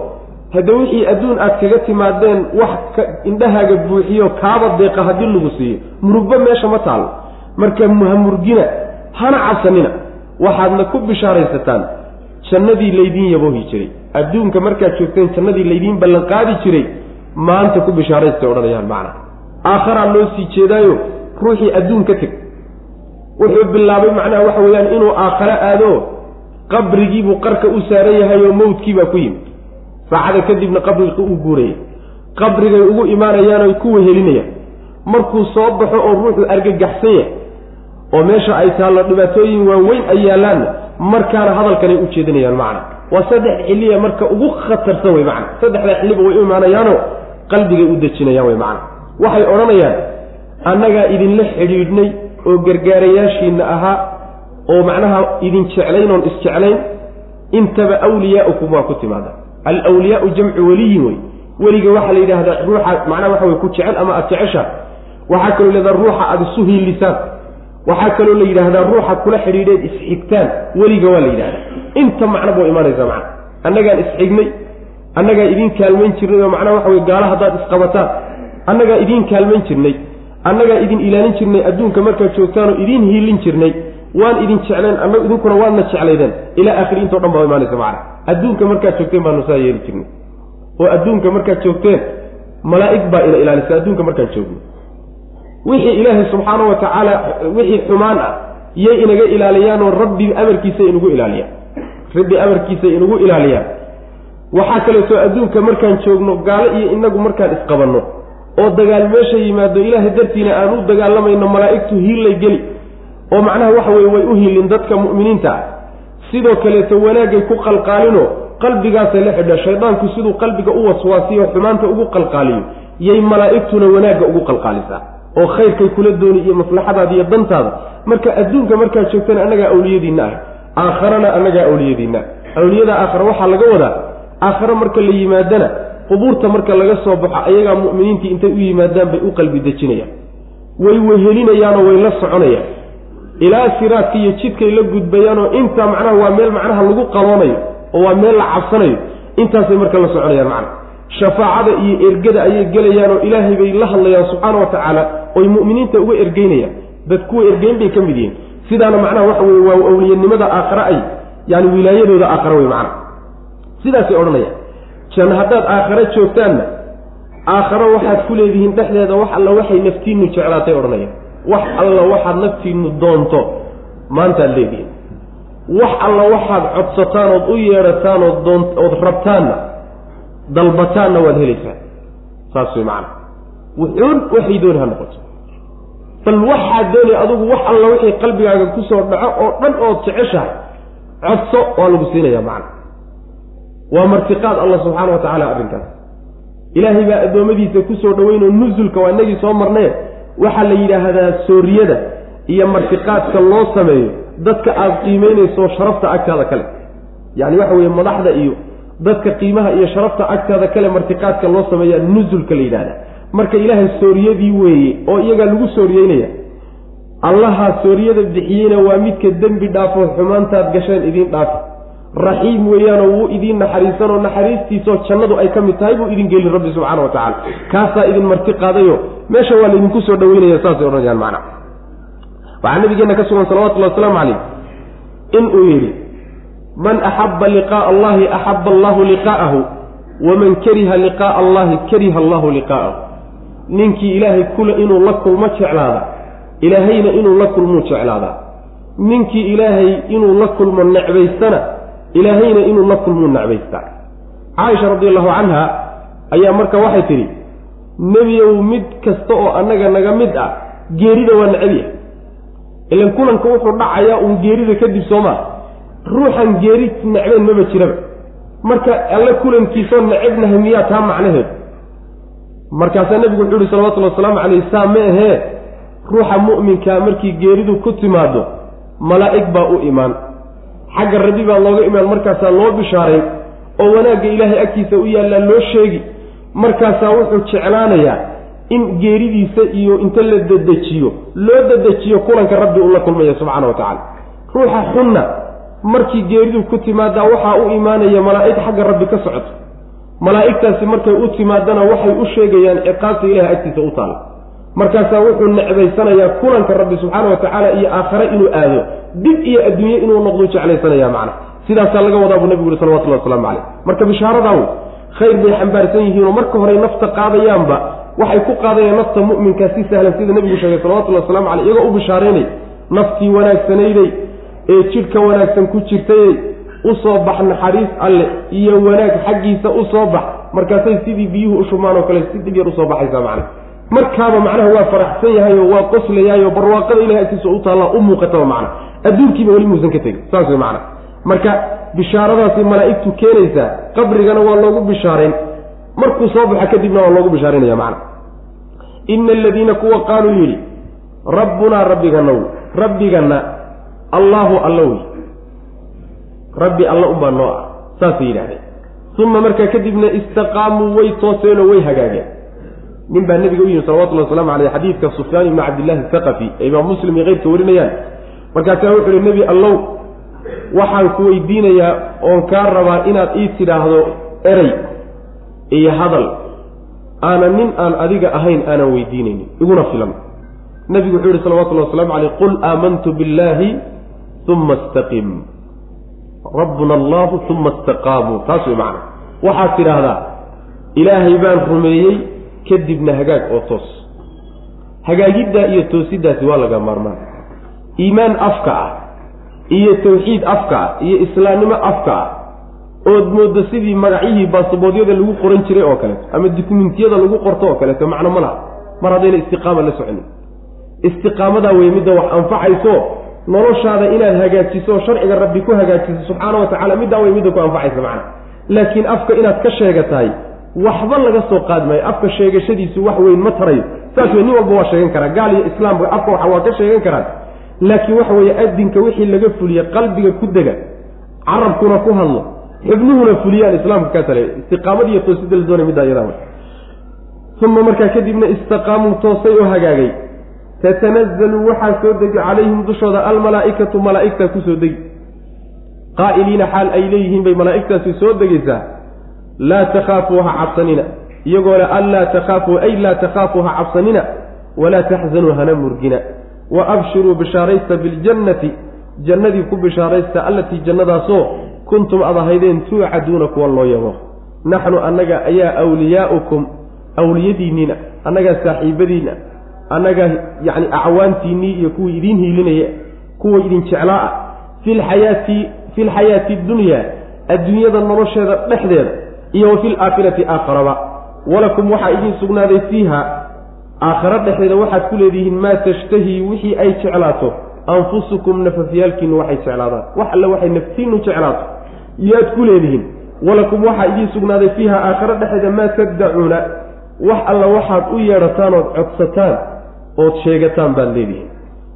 Hadda wixii adduun aad kaga timaadeen wax indhahaaga buuxiyo kaaba deeqa haddii lagu siiyo. Murugba meesha ma taalo marka ha murgina hana cabsanina. Waxaadna ku bishaaraysataan. Jannadii laydiin yaboohi jiray. Adduunka markaad joogteen jannadii laydiin ballanqaadi jiray maanta ku bishaaraystay odhanayaan macna. Aakharaa loo sii jeedaayo ruuxii adduun ka teg wuxuu bilaabay macnaha waxa weeyaan inuu aakhare aado qabrigiibuu qarka u saaran yahay oo mawdkiibaa ku yimid. Saacada kadibna qabriga u guuraya qabrigay ugu imaanayaan oy ku wehelinayaan. Markuu soo baxo oo ruuxu argagaxsan yahay oo meesha ay taallo dhibaatooyin waaweyn ay yaallaanna markaana hadalkanay u jeedinayaan macna. Waa saddex xilliya marka ugu khatarsan wey macna. Saddexdaa xilliba way u imaanayaanoo qalbigay u dejinayaan wey macna. Waxay odhanayaan annagaa idinla xidhiidhnay oo gargaarayaashiinna ahaa oo macnaha idin jeclayn oon isjeclayn intaba awliyaaukum waa ku timaada alwliyaau jamcu weliyin wey weliga waxaa la yidhaahdaa ruuxa macnaha waxa wey ku jecel ama aada jeceshaa waxaa kaloo leedaha ruuxa aada isu hiilisaan waxaa kaloo la yidhaahdaa ruuxa kula xidhiidheed isxigtaan. Weliga waa la yidhahdaa inta macnaba waa imaanaysaa macna. Annagaan isxignay annagaa idiin kaalmayn jirnay oo macnaha waxa wey gaala haddaad isqabataan. Annagaa idiin kaalmayn jirnay annagaa idin ilaalin jirnay adduunka markaad joogtaanoo idiin hiilin jirnay waan idin jecleen annagu idinkuna waadna jeclaydeen ilaa aakhiri intao dhan baa imaanaysa macana adduunka markaad joogteen baanu saa yeeli jirnay. Oo adduunka markaad joogteen malaa'ig baa ina ilaalisa adduunka markaan joogno. Wixii ilaahay subxaana wa tacaala wixii xumaan ah yay inaga ilaaliyaanoo rabbi amarkiisa inugu ilaaliyaan. Rabbi amarkiisa inugu ilaaliyaan. Waxaa kaleeto adduunka markaan joogno gaalo iyo inagu markaan isqabanno. Oo dagaal meesha yimaado ilaahay dartiina aan u dagaalamayno malaa'igtu hiillay geli oo macnaha waxa weye way u hiilin dadka mu'miniinta. Ah sidoo kaleeto wanaagay ku qalqaalino qalbigaasay la xidha shaydaanku siduu qalbiga u waswaasiyo xumaanta ugu qalqaaliyo yay malaa'igtuna wanaagga ugu qalqaalisaa. Oo khayrkay kula dooni iyo maslaxadaada iyo dantaada. Marka adduunka markaad joogtana annagaa awliyadiinna ah. Aakharana annagaa awliyadiinna. Awliyada aakhare waxaa laga wadaa. Aakhare marka la yimaadana qubuurta marka laga soo baxo ayagaa mu'miniintii intay u yimaadaan bay u qalbi dejinayaan. Way wehelinayaanoo way la soconayaan ilaa siraadka iyo jidkay la gudbayaanoo intaa macnaha waa meel macnaha lagu qaloonayo oo waa meel la cabsanayo intaasay marka la soconayaan macna shafaacada iyo ergada ayay gelayaan oo ilaahay bay la hadlayaan subxaana wa tacaala oy mu'miniinta uga ergeynayaan. Dad kuwa ergeyn bay ka mid yihiin. Sidaana macnaha waxa weye waa awliyanimada aakhare ay yani wilaayadooda aakhare wey macna sidaasay odhanayaan. Jan haddaad aakhare joogtaanna aakharo waxaad ku leedihiin dhexdeeda wax alla waxay naftiinnu jeclaatay odhanayaan wax alla waxaad naftiinnu doonto maantaad leedihiin. Wax alla waxaad codsataan ood u yeedhataan ood doon ood rabtaanna dalbataanna waad helaysaan saas way macana wuxuun waxay dooni ha noqoto. Bal waxaad doonay adugu wax alla wixii qalbigaaga ku soo dhaco oo dhan ood jeceshahay codso waa lagu siinaya macana waa martiqaad allah subxaana wa tacaala arrinkaas ilaahay baa addoommadiisa ku soo dhoweynoo nusulka waa inagii soo marnaye waxaa la yidhaahdaa sooriyada iyo martiqaadka loo sameeyo dadka aada qiimeynayso sharafta agtaada kale. Yacni waxa weeye madaxda iyo dadka qiimaha iyo sharafta agtaada kale martiqaadka loo sameeyaa nusulka la yidhahda marka ilaahay sooriyadii weeye oo iyagaa lagu sooriyeynaya allahaa sooriyada bixiyeyna waa midka dembi dhaafo xumaantaad gasheen idiin dhaafi raxiim weeyaanoo wuu idiin naxariisanoo naxariistiisoo jannadu ay ka mid tahay buu idin gelin rabbi subxaana wa tacala kaasaa idin marti qaadayo. Meesha waa laydinku soo dhaweynaya saasay odhanayaan macna. Waxaa nabigeenna ka sugan salawatullahi wasalaamu calayh inuu yidhi man axabba liqaa'a allahi axabba allahu liqaa'ahu waman kariha liqaa'a allahi kariha allahu liqaa'ahu ninkii ilaahay kula inuu la kulmo jeclaada ilaahayna inuu la kulmuu jeclaadaa ninkii ilaahay inuu la kulmo necbaystana ilaahayna inuu la kulmuu necbaystaa caaisha radi allahu canha ayaa marka waxay tidhi nebiyow mid kasta oo annaga naga mid ah geerida waa necabya ilan kulanka wuxuu dhacayaa uun geerida kadib soomaa. Ruuxan geeri necbayn maba jiraba. Marka alle kulankiisoo necabnahay miyaa taa macnaheedu. Markaasaa nebigu wuxuu yihi salawatullhi wasalaamu calayh saa ma ahee? Ruuxa mu'minkaa markii geeridu ku timaado malaa'ig baa u imaan xagga rabbi baa looga imaan markaasaa loo bishaarayn oo wanaagga ilaahay agtiisa u yaallaa loo sheegi. Markaasaa wuxuu jeclaanayaa in geeridiisa iyo inta la dedejiyo loo dedejiyo kulanka rabbi uu la kulmaya subxaana wa tacaala. Ruuxa xunna markii geeridu ku timaadaa waxaa u imaanaya malaa'ig xagga rabbi ka socoto. Malaa'igtaasi markay u timaadana waxay u sheegayaan ciqaabta ilahay agtiisa u taalla markaasaa wuxuu necbaysanayaa kulanka rabbi subxaana wa tacaala iyo aakhare inuu aado dib iyo adduunye inuu noqduu jeclaysanaya macna. Sidaasaa laga wadaa buu nebigu yuri salawatullahi waslamu caleyh marka bishaaradaa khayr bay xambaarsan yihiinoo marka horey nafta qaadayaanba waxay ku qaadayaan nafta mu'minka si sahlan sida nebigu sheegay salawatullahi waslamu caleyh iyagoo u bishaaraynay naftii wanaagsanayday ee jidhka wanaagsan ku jirtayey u soo bax naxariis alle iyo wanaag xaggiisa u soo bax. Markaasay sidii biyuhu u shumaan oo kale si dhib yar u soo baxaysaa macna markaaba macnaha waa faraxsan yahay oo waa qoslayaayo barwaaqada ilahay agtiisa u taallaa u muuqataba macna. Adduunkiiba weli muusan ka tegin saas wey macna. Marka bishaaradaasi malaa'igtu keenaysaa qabrigana waa loogu bishaarayn. Markuu soo baxa kadibna waa loogu bishaaraynaya macna. Ina aladiina kuwa qaaluu yidhi rabbunaa rabbiganow rabbigana allaahu alla wey. Rabbi alla unbaa noo ah saasay yidhahdeen uma markaa kadibna istaqaamuu way tooseenoo way hagaageen nin baa nebiga u yimi salawatullhi waslamu aleyh xadiidka sufyaan ibni cabdillahi athaqafi ee imaam muslim iyo keyrka warinayaan. Markaasaa wuxu uhi nebi allow waxaan ku weydiinayaa oon kaa rabaa inaad ii tidhaahdo erey iyo hadal. Aanan nin aan adiga ahayn aanan weydiinaynin iguna filan. Nebigu wuxuu yihi salawatullahi waslamu caleyh qul aamantu billaahi uma istaqim. Rabbuna allahu uma istaqaamuu taas way macana waxaad tidhaahdaa ilaahay baan rumeeyey kadibna hagaag oo toos. Hagaagiddaa iyo toosiddaasi waa laga maarmaan. Iimaan afka ah iyo tawxiid afka ah iyo islaamnimo afka ah ood mooddo sidii magacyihii baasaboodyada lagu qoran jiray oo kaleeto ama dukumentiyada lagu qorto oo kaleeto macno ma laha. Mar haddayna istiqaama la soconin. Istiqaamadaa wey midda wax anfacayso noloshaada inaad hagaajiso sharciga rabbi ku hagaajiso subxaana wa tacala middaa wey midda ku anfacaysa macna. Laakiin afka inaad ka sheegatahay waxba laga soo qaadi maayo afka sheegashadiisu wax weyn ma tarayo saas wey nin walba waa sheegan karaa. Gaal iyo islaamka afka waa ka sheegan karaan laakiin waxa weeye adinka wixii laga fuliye qalbiga ku dega carabkuna ku hadlo xubnuhuna fuliyaan islaamka kaa tale istiqaamad iyo toosida la doonay middaa iyadaa uma markaa kadibna istaqaamuu toosay oo hagaagay. Tatanazalu waxaa soo degi calayhim dushooda almalaa'ikatu malaa'igtaa ku soo degi. Qaa'iliina xaal ay leeyihiin bay malaa'igtaasi soo degaysaa laa takhaafuu ha cabsanina. Iyagoo le anlaa takhaafuu ay laa takhaafuu ha cabsanina walaa taxzanuu hana murgina. Wa abshiruu bishaaraysta biljannati jannadii ku bishaaraysta allatii jannadaasoo kuntum ad ahaydeen tuucaduuna kuwa loo yabo naxnu annaga ayaa awliyaa'ukum awliyadiinniina annagaa saaxiibadiinna annagaa yacni acwaantiinnii iyo kuwii idiin hiilinaya kuwa idin jeclaa fi lxayaati fi lxayaati dunyaa adduunyada nolosheeda dhexdeeda iyo wa fi laakhirati aakharaba walakum waxaa idiin sugnaaday fiiha. Aakhare dhexdeeda waxaad ku leedihiin maa tashtahii wixii ay jeclaato. Anfusukum nafafyaalkiinu waxay jeclaadaan. Wax alle waxay naftiinnu jeclaato. Yaad ku leedihiin. Walakum waxaa idiin sugnaaday fiiha aakhare dhexeeda maa taddacuuna wax alla waxaad u yeedhataan ood codsataan ood sheegataan baad leedihiin.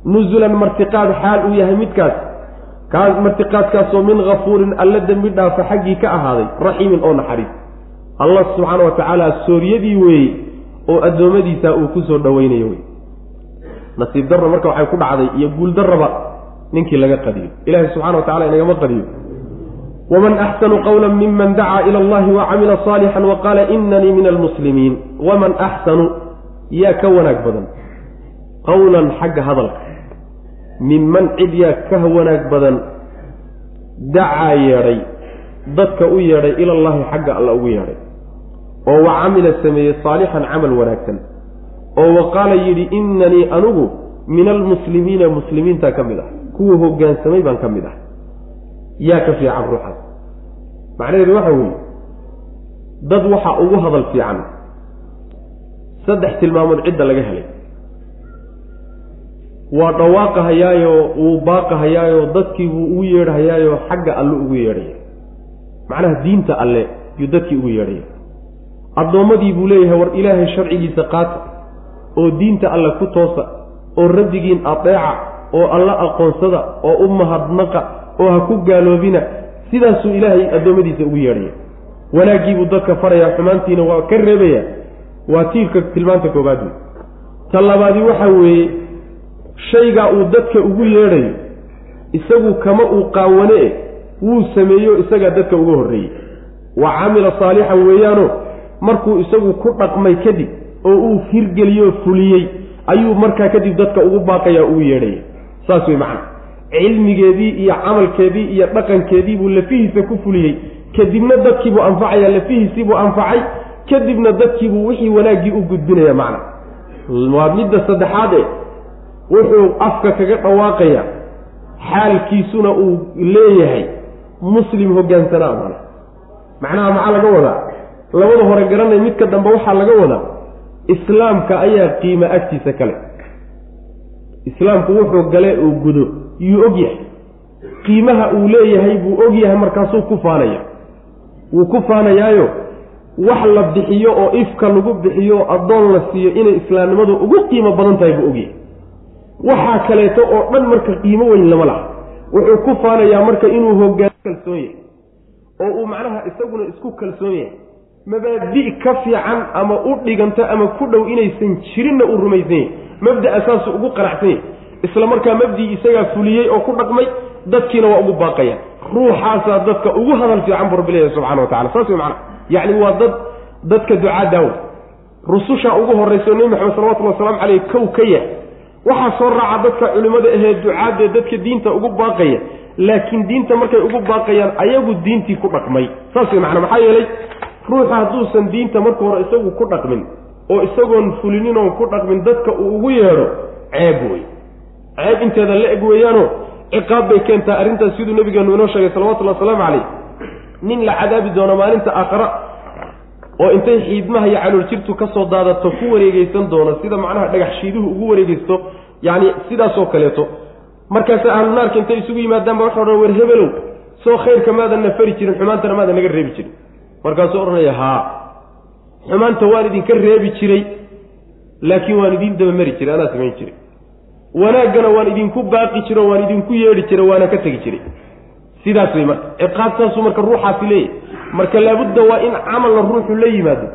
Nusulan martiqaad xaal uu yahay midkaas kaas martiqaadkaasoo min hafuurin alla dembi dhaafa xaggii ka ahaaday raxiimin oo naxariis. Allah subxaana wa tacaala sooryadii weeye oo addoommadiisa uu ku soo wey nasiib darra marka waxay ku dhacday iyo guul darraba ninkii laga qadiyo. Ilaahay subxana wa tacala inagama qadiyo. Waman axsanu qawla miman dacaa ila allahi wacamila saalixan wa qaala inanii min almuslimiin waman axsanu yaa ka wanaag badan. Qawlan xagga hadalka minman cid yaa ka wanaag badan dacaa yeedhay dadka u yeedhay ilallaahi xagga alla ugu yeedhay oo wa camila sameeyey saalixan camal wanaagsan oo wa qaala yidhi inanii anugu min almuslimiina muslimiinta ka mid ah kuwa hoggaansamay baan ka mid ah yaa ka fiican ruuxaas macnaheedu waxa weeye dad waxaa ugu hadal fiican saddex tilmaamood cidda laga helay waa dhawaaqahayaayo wuu baaqahayaayo dadkii buu ugu yeedhahayaayo xagga alle ugu yeedhaya. Macnaha diinta alle yuu dadkii ugu yeedhaya. Addoommadii buu leeyahay war ilaahay sharcigiisa qaata oo diinta alle ku toosa oo rabbigiin adeeca oo alla aqoonsada oo u mahadnaqa oo ha ku gaaloobina sidaasuu ilaahay addoommadiisa ugu yeedhaya. Wanaaggiibuu dadka farayaa xumaantiina waa ka reebaya. Waa tiirka tilmaanta koobaad wey ta labaadii waxa weeye shaygaa uu dadka ugu yeedhayo isagu kama uu qaawane wuu sameeyo isagaa dadka uga horreeyey wa camila saalixan weeyaano markuu isagu ku dhaqmay kadib oo uu hirgeliyoo fuliyey ayuu markaa kadib dadka ugu baaqayaa ugu yeedhaya saas wey macana cilmigeedii iyo camalkeedii iyo dhaqankeedii buu lafihiisa ku fuliyey. Kadibna dadkiibuu anfacayaa lafihiisiibuu anfacay. Kadibna dadkiibuu wixii wanaaggii u gudbinaya macna. Waa midda saddexaad e wuxuu afka kaga dhawaaqaya xaalkiisuna uu leeyahay muslim hoggaansanaa mana macnaha maxaa laga wadaa? Labada hore garanay midka dambe waxaa laga wadaa islaamka ayaa qiimo agtiisa kale islaamku wuxuu gale uu gudo yuu og yahay. Qiimaha uu leeyahay buu og yahay markaasuu ku faanaya. Wuu ku faanayaayo wax la bixiyo oo ifka lagu bixiyo oo addoon la siiyo inay islaamnimadu ugu qiimo badan tahay buu ogyahay waxaa kaleeto oo dhan marka qiimo weyn lama laha. Wuxuu ku faanayaa marka inuu hoggaan kalsoon yahay oo uu macnaha isaguna isku kalsoon yahay mabaadi' ka fiican ama u dhiganto ama ku dhow inaysan jirinna uu rumaysan yahay mabda'a saasu ugu qanacsan yahay isla markaa mabdii isagaa fuliyey oo ku dhaqmay dadkiina waa ugu baaqaya. Ruuxaasaa dadka ugu hadal fiican buu rabbi leeyahay subxana wa tacala saas wey macana yacni waa dad dadka ducaadaawo rususha ugu horrayso nebi maxamed salawatullhi wasalamu caleyh kow ka yah waxaa soo raaca dadka culimmada ahee ducaadee dadka diinta ugu baaqaya. Laakiin diinta markay ugu baaqayaan ayagu diintii ku dhaqmay. Saas wey macana maxaa yeelay? Ruuxa hadduusan diinta marka hore isagu ku dhaqmin oo isagoon fulinin oon ku dhaqmin dadka uu ugu yeedho ceeb wey ceeb inteeda la eg weeyaano ciqaab bay keentaa arrintaas siduu nabigeenu inoo sheegay salawatullahi wasalaamu calayh. Nin la cadaabi doono maalinta aakhara oo intay xiidmaha iyo calool jirtu ka soo daadato ku wareegeysan doono sida macnaha dhagax shiiduhu ugu wareegeysto yacni sidaasoo kaleeto. Markaase ahlu naarka intay isugu yimaadaanba waxau odhan wer hebelow soo khayrka maadan na fari jirin xumaantana maadan naga reebi jirin. Markaasuu odhanaya haa xumaanta waan idinka reebi jiray laakiin waan idiin dabamari jiray anaa samayn jiray. Wanaaggana waan idinku baaqi jiro waan idinku yeedhi jiray waana ka tegi jiray sidaas wey marka ciqaabtaasuu marka ruuxaasi leeyahy marka laabudda waa in camalna ruuxu la yimaado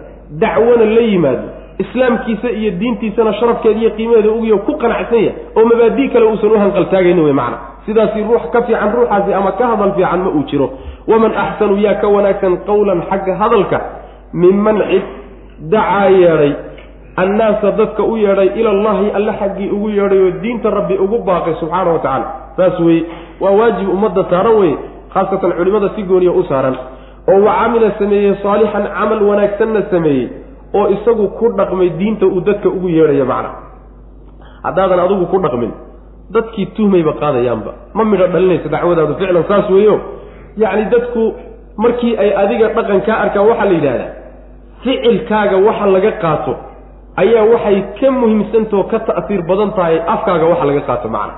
dacwona la yimaado islaamkiisa iyo diintiisana sharafkeeda iyo qiimaheeda ugiyo ku qanacsan yahay oo mabaadii kale uusan u hanqaltaagaynin wey macna. Sidaasi ruux ka fiican ruuxaasi ama ka hadal fiican ma uu jiro. Waman axsanu yaa ka wanaagsan qawlan xagga hadalka minman cid dacaa yeedhay annaasa dadka u yeedhay ilallahi alle xaggii ugu yeedhay oo diinta rabbi ugu baaqay subxaana wa tacala saas weye waa waajib ummadda saaran weye khaasatan culimmada si gooniya u saaran. Oo wa camila sameeyey saalixan camal wanaagsanna sameeyey oo isagu ku dhaqmay diinta uu dadka ugu yeedhayo macna. Haddaadan adigu ku dhaqmin dadkii tuhmayba qaadayaanba. Ma midho dhalinaysa dacwadaadu ficlan saas weeyo. Yacni dadku markii ay adiga dhaqan kaa arkaan waxaa la yidhahdaa ficilkaaga waxa laga qaato ayaa waxay ka muhiimsantao ka ta'siir badan tahay afkaaga waxa laga qaato macna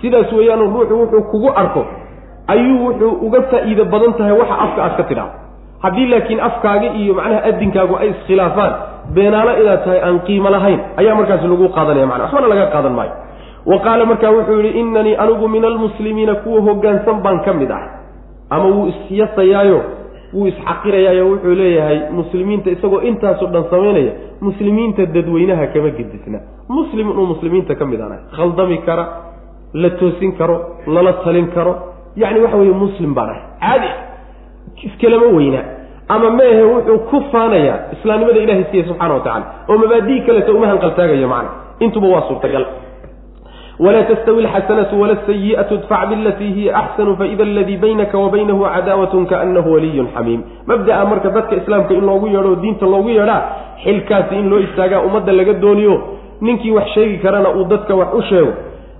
sidaas weeyaanu ruuxu wuxuu kugu arko ayuu wuxuu uga faa'iido badan tahay waxa afka aad ka tidhaahdo haddii laakiin afkaaga iyo macnaha adinkaagu ay iskhilaafaan beenaalo inaad tahay aan qiimo lahayn ayaa markaasi lagu qaadanaya macna waxbana laga qaadan maayo. Wa qaala markaa wuxuu yidhi innanii anigu min almuslimiina kuwa hoggaansan baan ka mid ah. Ama wuu isyasayaayo wuu isxaqirayaayo wuxuu leeyahay muslimiinta isagoo intaasoo dhan samaynaya muslimiinta dadweynaha kama gedisna. Muslim inuu muslimiinta ka mid aanahay khaldami kara la toosin karo lala talin karo yacni waxa weeye muslim baan ahay. Caadi iskalama weynaa ama meehe wuxuu ku faanayaa islaamnimada ilahay siiya subxana wa tacala oo mabaadii kaleta uma hanqaltaagayo macna. Intuba waa suurtagal. Wla tstawi alxasanatu wala sayi'atu idfac bilatii hiya axsanu faida aladii baynaka wa baynahu kaanahu waliyun xamiim. Mabda'a marka dadka islaamka in loogu yeedho diinta loogu yeedhaa xilkaasi in loo istaagaa ummadda laga dooniyo ninkii wax sheegi karana uu dadka wax u sheego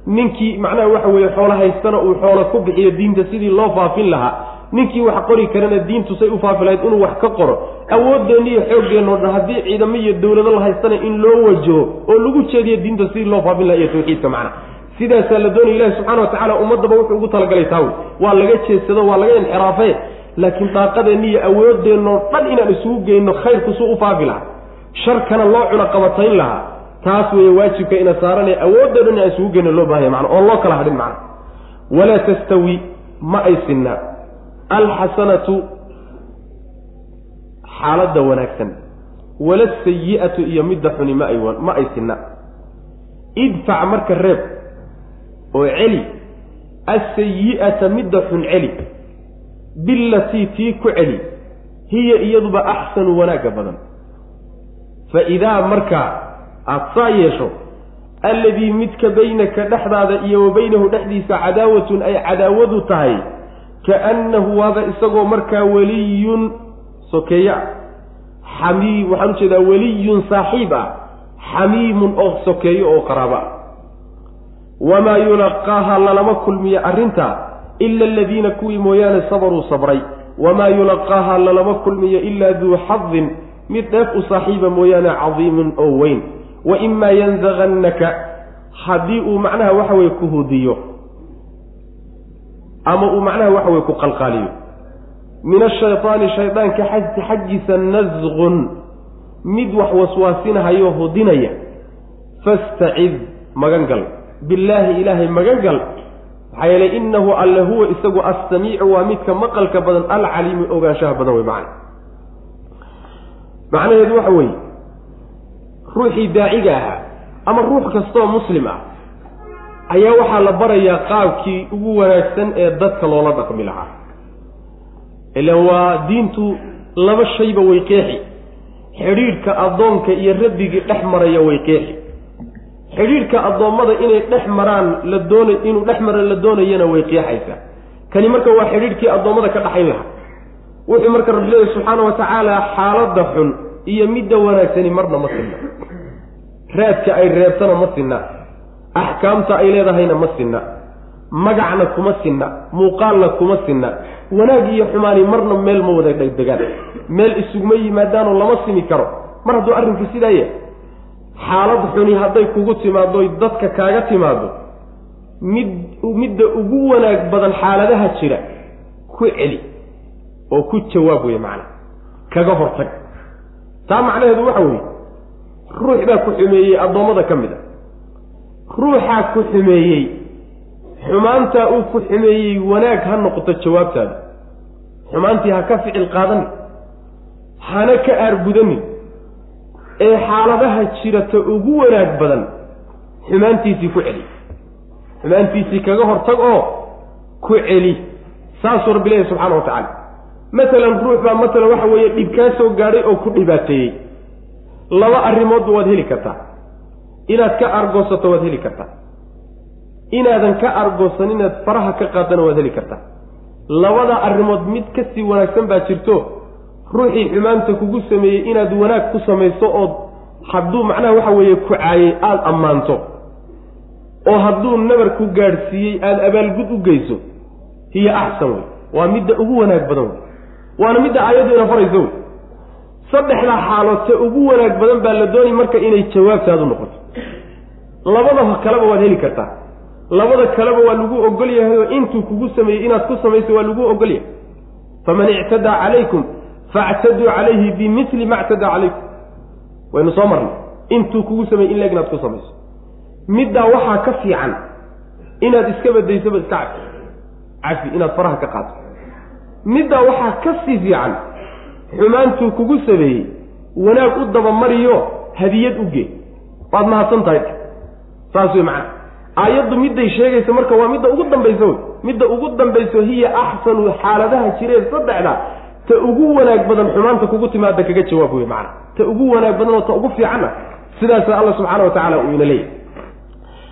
ninkii macnaha waxa weeye xoolo haystana uu xoolo ku bixiyo diinta sidii loo faafin lahaa. Ninkii wax qori karana diintu say u faafi lahayd inuu wax ka qoro. Awooddeenna iyo xooggeenno dhan haddii ciidamo iyo dowlado la haystana in loo wajaho oo lagu jeediyo diinta sidii loo faafin laha iyo tawxiidka macna sidaasaa la doonaya ilahi subxana wa tacala ummaddaba wuxuu ugu talagalay taawi waa laga jeedsado waa laga inxiraafe laakiin daaqadeenna iyo awoodeennoo dhan inaan isugu geyno khayrku suu u faafi lahaa. Sharkana loo cuna qabatayn lahaa taas weeye waajibka ina saaranee awoodda dhan inaan isugu geyno loo baahanya mana oon loo kala hadhin macna walaa tastawi ma ay sinna. Alxasanatu xaaladda wanaagsan. Wala sayi'atu iyo midda xuni ma ay ma ay sinna. Idfac marka reeb oo celi. Asayi'ata midda xun celi. Bilatii tii ku celi. Hiya iyaduba axsanu wanaagga badan. Fa idaa markaa aada saa yeesho alladii midka baynaka dhexdaada iyo wa baynahu dhexdiisa cadaawatun ay cadaawadu tahay kaannahu waaba isagoo markaa weliyun sokeeya. Xamiim waxaan u jeedaa weliyun saaxiib ah xamiimun oo sokeeyo oo qaraabo ah wamaa yulaqaaha lalama kulmiyo arrintaa ila aladiina kuwii mooyaane sabaruu sabray. Wamaa yulaqaaha lalama kulmiyo ilaa duu xadin mid dheef u saaxiiba mooyaane cadiimin oo weyn wa imaa yanzagannaka haddii uu macnaha waxa weye ku hudiyo ama uu macnaha waxa weye ku qalqaaliyo. Min ashaytaani shaydaanka xaggiisa nasqun mid wax waswaasinahayo hudinaya fastacid magan gal billaahi ilaahay magan gal maxaa yeelay innahu alle huwa isagu assamiicu waa midka maqalka badan alcaliimi ogaanshaha badan wey macna. Macnaheedu waxa weeye ruuxii daaciga ahaa ama ruux kastaoo muslim ah ayaa waxaa la barayaa qaabkii ugu wanaagsan ee dadka loola dhaqmi lahaa. Ilaan waa diintu laba shayba way qeexi. Xidhiidhka addoonka iyo rabbigii dhex maraya way qeexi. Xidhiidhka addoommada inay dhex maraan la doona inuu dhex mara la doonayana way qeexaysaa. Kani marka waa xidhiidhkii addoommada ka dhaxayn lahaa. Wuxuu marka rabbi leeyahy subxaana wa tacaala xaaladda xun iyo midda wanaagsani marna ma sinna. Raadka ay reebtana ma sinna. Axkaamta ay leedahayna ma sinna. Magacna kuma sinna. Muuqaalna kuma sinna. Wanaag iyo xumaani marna meel ma wada dhegdegaan meel isuguma yimaadaanoo lama simi karo. Mar hadduu arrinku sidaa yahay. Xaalad xuni hadday kugu timaaddoy dadka kaaga timaado mid midda ugu wanaag badan xaaladaha jira. Ku celi. Oo ku jawaab wey macana kaga hortag taa macnaheedu waxa weeye ruux baa ku xumeeyey addoommada ka mid a. Ruuxaa ku xumeeyey xumaantaa uu ku xumeeyey wanaag ha noqoto jawaabtaada. Xumaantii ha ka ficil qaadanin hana ka aargudanin ee xaaladaha jirata ugu wanaag badan xumaantiisii ku celi. Xumaantiisii kaga hortag oo ku celi. Saasuu rabbi leeyahy subxaana wa tacaala masalan ruux baa masalan waxa weeye dhib kaa soo gaadhay oo ku dhibaateeyey laba arrimoodba waad heli kartaa. Inaad ka argoosato waad heli kartaa. Inaadan ka argoosan inaad faraha ka qaadana waad heli kartaa. Labada arrimood mid ka sii wanaagsan baa jirto ruuxii xumaanta kugu sameeyey inaad wanaag ku samayso ood hadduu macnaha waxa weeye ku caayey aada ammaanto. Oo hadduu nabar ku gaadhsiiyey aada abaalgud u geyso hiya axsan wey waa midda ugu wanaag badan wey waana midda aayaddu ina farayso. Wey saddexdaa xaalood ta ugu wanaag badan baa la doonay marka inay jawaabtaadu noqoto. Labada kaleba waad heli kartaa. Labada kaleba waa lagu ogol yahay oo intuu kugu sameeyey inaad ku samayso waa lagu ogol yahay. Faman ictadaa calaykum factaduu calayhi bimili ma ctadaa calaykum. Waynu soo marnay. Intuu kugu sameeyey in leeg inaad ku samayso. Middaa waxaa ka fiican inaad iska badaysoba iska cafi cafi inaad faraha ka qaato middaa waxaa ka sii fiican xumaantuu kugu sameeyey wanaag u dabamariyo hadiyad u gee. Waad mahadsan tahay? Saas wey macana aayaddu midday sheegayso marka waa midda ugu dambayso wey. Midda ugu dambayso hiya axsanu xaaladaha jireen saddexda. Ta ugu wanaag badan xumaanta kugu timaada kaga jawaab wey macana ta ugu wanaag badan oo ta ugu fiican ah sidaasa alla subxaana wa tacaala uu ina leeyahy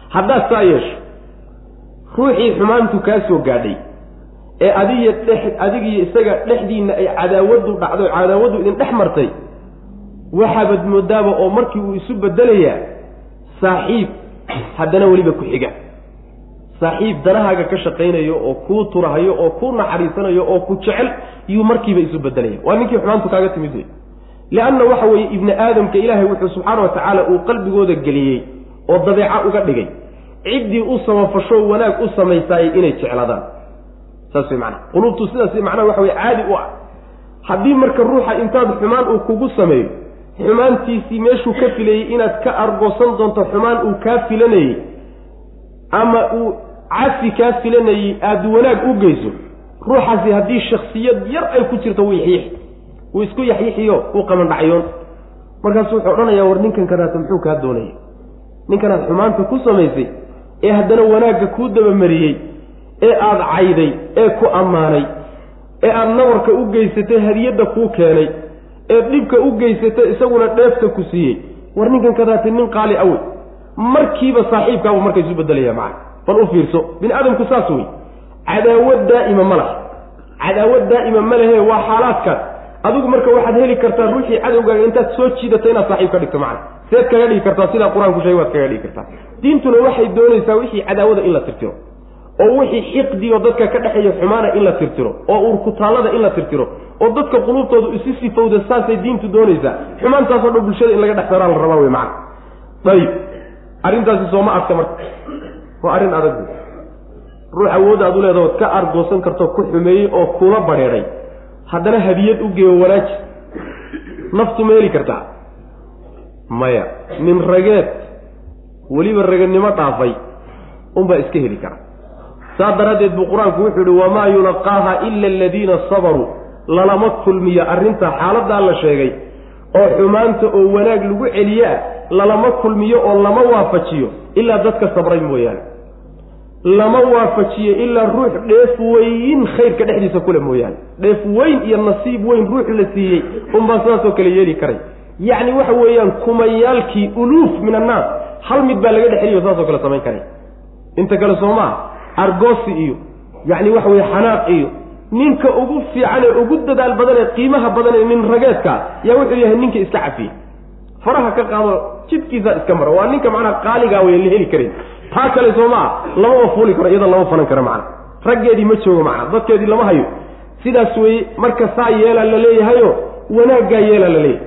haddaad saa yeesho ruuxii xumaantu kaa soo gaadhay ee dhex adigiyo isaga dhexdiinna ay cadaawadu dhacdo cadaawadu idin dhex martay waxaabad moodaaba oo markii uu isu bedelayaa saaxiib haddana weliba ku xiga. Saaxiib danahaaga ka shaqaynayo oo kuu turahayo oo kuu naxariisanayo oo ku jecel yuu markiiba isu bedelaya waa ninkii xumaantu kaaga timid wey lianna waxa weeye ibni aadamka ilaahay wuxuu subxaana wa tacaala uu qalbigooda geliyey oo dabeeca uga dhigay. Ciddii u samafasho wanaag u samaysaayay inay jecladaan saas wey macnaha quluubtu sidaas macnaha waxa weye caadi u ah. Haddii marka ruuxa intaad xumaan uu kugu sameeyo xumaantiisii meeshuu ka filayey inaad ka argoosan doonto xumaan uu kaa filanayey ama uu cafi kaa filanayey aada wanaag u geyso ruuxaasi haddii shaksiyad yar ay ku jirto wuu yaxyiix wuu isku yaxyixiyo uu qamandhacyoon markaasu wuxuu odhanayaa war ninkan kadaata muxuu kaa doonaya ninkanaad xumaanta ku samaysay ee haddana wanaagga kuu dabamariyey ee aada cayday ee ku ammaanay ee aada nabarka u geysatay hadiyadda kuu keenay ee dhibka u geysatay isaguna dheefta ku siiyey. War ninkan kadaati nin qaali awey markiiba saaxiibkaabu marka isu bedelaya macana bal u fiirso bini aadamku saas wey cadaawad daa'ima ma laha. Cadaawad daa'ima ma lehe waa xaalaadkaas. Adigu marka waxaad heli kartaa ruuxii cadowgaaga intaad soo jiidato inaad saaxiib ka dhigto macana seed kaga dhigi kartaa sidaa qur'aanku sheegay waad kaga dhigi kartaa. Diintuna waxay doonaysaa wixii cadaawada in la tirtiro oo wixii xiqdiyo dadka ka dhexeeya xumaana in la tirtiro oo urkutaallada in la tirtiro oo dadka quluubtoodu isi sifowda saasay diintu doonaysaa xumaantaasoo dhan bulshada in laga dhex saraa la rabaa wey macana ayib arrintaasi sooma adka marka. Waa arrin adag ruux awoodda aad u leedaha ood ka argoosan karto ku xumeeyey oo kula badheedhay haddana hadiyad u geeyo wanaaji. Naftu ma heli kartaa. Maya nin rageed weliba ragadnimo dhaafay unbaa iska heli kara saas daraaddeed buu qur'aanku wuxuu yihi wamaa yulaqaaha ila aladiina sabaruu. Lalama kulmiyo arrintaa xaaladdaa la sheegay oo xumaanta oo wanaag lagu celiyaa lalama kulmiyo oo lama waafajiyo ilaa dadka sabray mooyaane. Lama waafajiyo ilaa ruux dheef weyn khayrka dhexdiisa kule mooyaane. Dheef weyn iyo nasiib weyn ruux la siiyey unbaa sidaasoo kale yeeli karay. Yacni waxa weeyaan kumayaalkii uluuf min annaas hal mid baa laga dhexeliyo saasoo kale samayn karaya inta kale soo maa argoosi iyo yacni waxa weye xanaaq iyo ninka ugu fiican ee ugu dadaal badan ee qiimaha badan ee nin rageedka yaa wuxuu yahay ninka iska cafiyey faraha ka qaado jidkiisa iska mara waa ninka macnaha qaaligaa wey la heli karin. Taa kale soo maa lamama fuuli karo iyada lama fanan karo macna raggeedii ma joogo macna dadkeedii lama hayo. Sidaas weeye marka saa yeelaa la leeyahayo wanaaggaa yeelaa la leeyahay.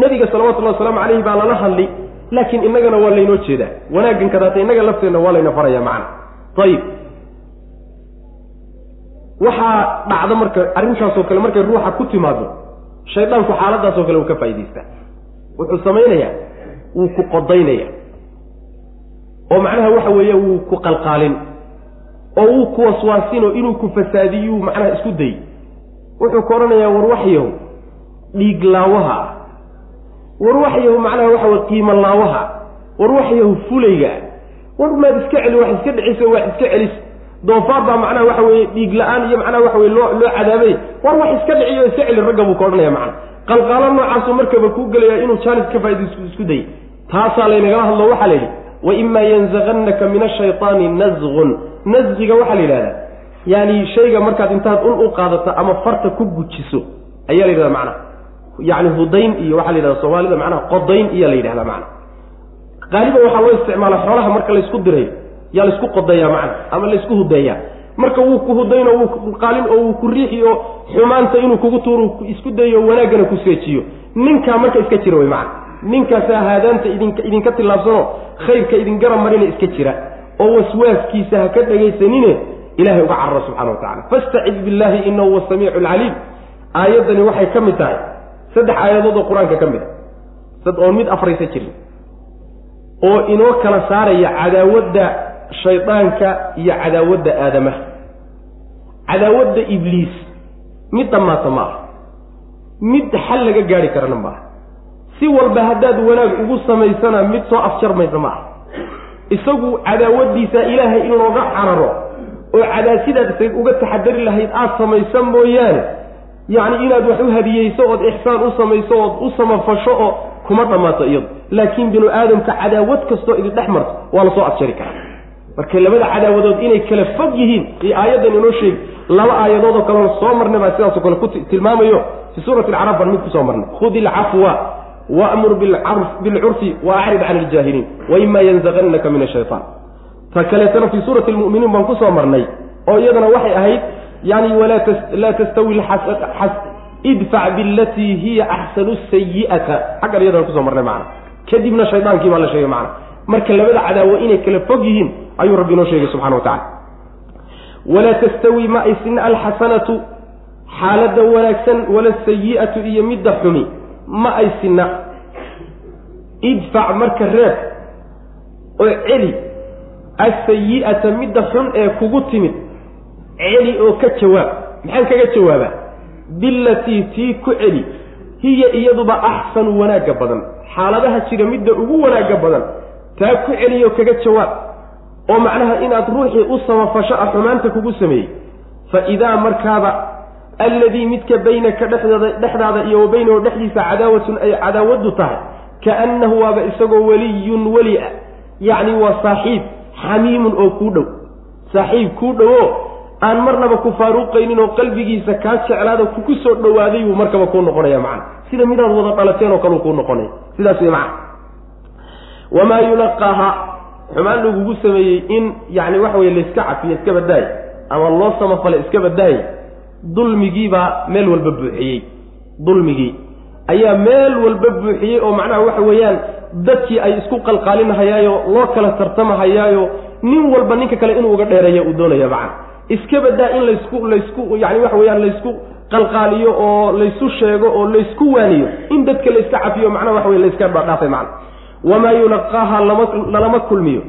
Nebiga salawatullahi wasalaamu calayhi baa lala hadli laakiin innagana waa laynoo jeedaa. Wanaaggan kadaata innaga lafteenna waa layna faraya macna ayib waxaa dhacda marka arrintaasoo kale markay ruuxa ku timaado shaydaanku xaaladaasoo kale uu ka faa'idaystaa wuxuu samaynayaa wuu ku qodaynaya oo macnaha waxa weeye wuu ku qalqaalin. Oo wuu ku waswaasinoo inuu ku fasaadiyuu macnaha isku day. Wuxuu ka odhanayaa war waxyahu dhiig laawaha. Ah war waxyahu macnaha waxa weye qiimo laawaha. War waxyahu fulayga war maad iska celi wax iska dhiciso wax iska celis. Doofaar baa macnaha waxa weeye dhiig la'aan iyo macnaha waxa weye loo loo cadaabay. War wax iska dhiciyo iska celi ragga buu ka odhanaya macna qalqaalo noocaasuu markaba kuu gelaya inuu jaanis ka faaidaysto isku day taasaa laynagala hadlo waxaa la yidhi waima yanzaqannaka min ashayطaani nazgun nasgiga waxaa la yidhahdaa yaani shayga markaad intaad un u qaadato ama farta ku gujiso ayaa la yidhahda macnaha. Yani hudayn iyo waxaa la yidhahda soomaalida macnaha qodayn iyaa la yidhahdaa macna qaaliban waxaa loo isticmaala xoolaha marka laysku dirayo yaa laysku qodeeyaa macna ama laysku hudeeyaa marka wuu ku hudayn oo wuu qaalin oo wuu ku riixi oo xumaanta inuu kugu tuuro isku dayo wanaaggana ku seejiyo. Ninkaa marka iska jira wey macna. Ninkaasaa haadaanta idinka idinka tillaabsanoo khayrka idin garab marina iska jira oo waswaaskiisa ha ka dhegaysanine ilahay uga cararo subxana wa tacala fastacid billaahi inahu huwa samiicu alcaliim aayaddani waxay ka mid tahay saddex aayadood oo qur'aanka ka mid a sad oon mid afraysa jirin oo inoo kala saaraya cadaawadda shaydaanka iyo cadaawadda aadamaha cadaawadda ibliis mid dhammaata ma aha. Mid xal laga gaari karana maaha si walba haddaad wanaag ugu samaysana mid soo afjarmaysa ma aha. Isagu cadaawaddiisa ilaahay in looga cararo oo cadaasidaad isaga uga taxadari lahayd aad samaysa mooyaane yacni inaad wax u hadiyeyso ood ixsaan u samayso ood u samafasho oo kuma dhammaato iyadu. Laakiin binu aadamka cadaawad kastoo idin dhex marto waa la soo afjari karaa. Marka labada cadaawadood inay kala fog yihiin iyo aayaddan inoo sheegi laba aayadood oo kaleo soo marnay baa sidaasoo kale ku tilmaamayo. Fii suurati alcarab baan mid ku soo marnay. Khudi ilcafwa waamur bilcurfi waacrid can iljaahiliin waima yanzaqannaka min ashaytaan ta kaleetana fii suurati lmu'miniin baan ku soo marnay oo iyadana waxay ahayd yani laa tastawi idfac bilatii hiya axsanu sayi'ata xaggan iyadana ku soo marnay macna kadibna shaydaankii baa la sheegay macna marka labada cadaawo inay kala fog yihiin ayuu rabbi inoo sheegay subxana wa tacala walaa tastawi ma ay sinna alxasanatu xaaladda wanaagsan wala sayi'atu iyo midda xumi ma ay sinna idfac marka reeb oo celi asayi'ata midda xun ee kugu timid celi oo ka jawaab. Maxaan kaga jawaabaa? Bilatii tii ku celi. Hiya iyaduba axsanu wanaagga badan. Xaaladaha jira midda ugu wanaagga badan. Taa ku celiyo kaga jawaab. Oo macnaha inaad ruuxii u samafasho ah xumaanta kugu sameeyey. Fa idaa markaaba alladii midka baynaka dhexdada dhexdaada iyo wa baynahu dhexdiisa cadaawatun ay cadaawaddu tahay. Kaannahu waaba isagoo weliyun weli ah yacni waa saaxiib xamiimun oo kuu dhow. Saaxiib kuu dhowo aan marnaba ku faaruuqaynin oo qalbigiisa kaa jeclaada kuku soo dhowaaday buu markaba kuu noqonaya macna sida midaad wada dhalateen oo kaleu kuu noqonaya sidaas wey macna wamaa yulaqaaha xumaan lagugu sameeyey in yacni waxa weye layska cafiyo iska badaay ama loo samafale iska badaay dulmigiibaa meel walba buuxiyey. Dulmigii. Ayaa meel walba buuxiyey oo macnaha waxa weeyaan dadkii ay isku qalqaalinahayaayo loo kala tartamahayaayo nin walba ninka kale inuu uga dheereeya uu doonaya macna iska badaa in laysku laysku yani waxa weeyaan laysku qalqaaliyo oo laysu sheego oo laysku waaniyo. In dadka layska cafiyo macnaha waxa wey layska dhaafay macna. Wamaa yulaqaaha lama lalama kulmiyo.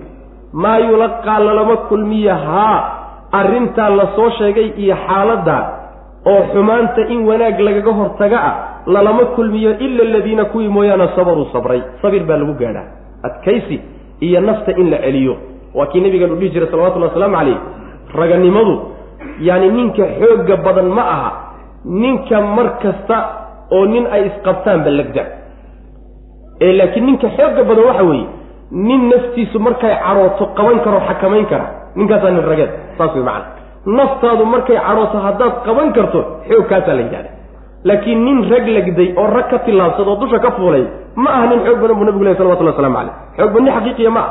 Maa yulaqaa lalama kulmiyo haa arrintaa la soo sheegay iyo xaaladda oo xumaanta in wanaag lagaga hortaga ah lalama kulmiyo ila aladiina kuwii mooyaane sabaruu sabray. Sabir baa lagu gaadhaa. Adkaysi iyo nafta in la celiyo. Waa kii nabigan u dhihi jiray salawatullahi wasalaamu calayh raganimadu yaani ninka xoogga badan ma aha ninka mar kasta oo nin ay isqabtaanba lagda. Ee laakiin ninka xoogga badan waxa weeye nin naftiisu markay cadhooto qaban karo xakamayn kara. Ninkaasaa nin rageed saas way macana naftaadu markay cadhooto haddaad qaban karto xoog kaasaa la yidhahda laakiin nin rag legday oo rag ka tillaabsada oo dusha ka fuulay ma aha nin xoog badan buu nabigu leh salawatullah waslamu caleyh xoog badni xaqiiqiya ma ah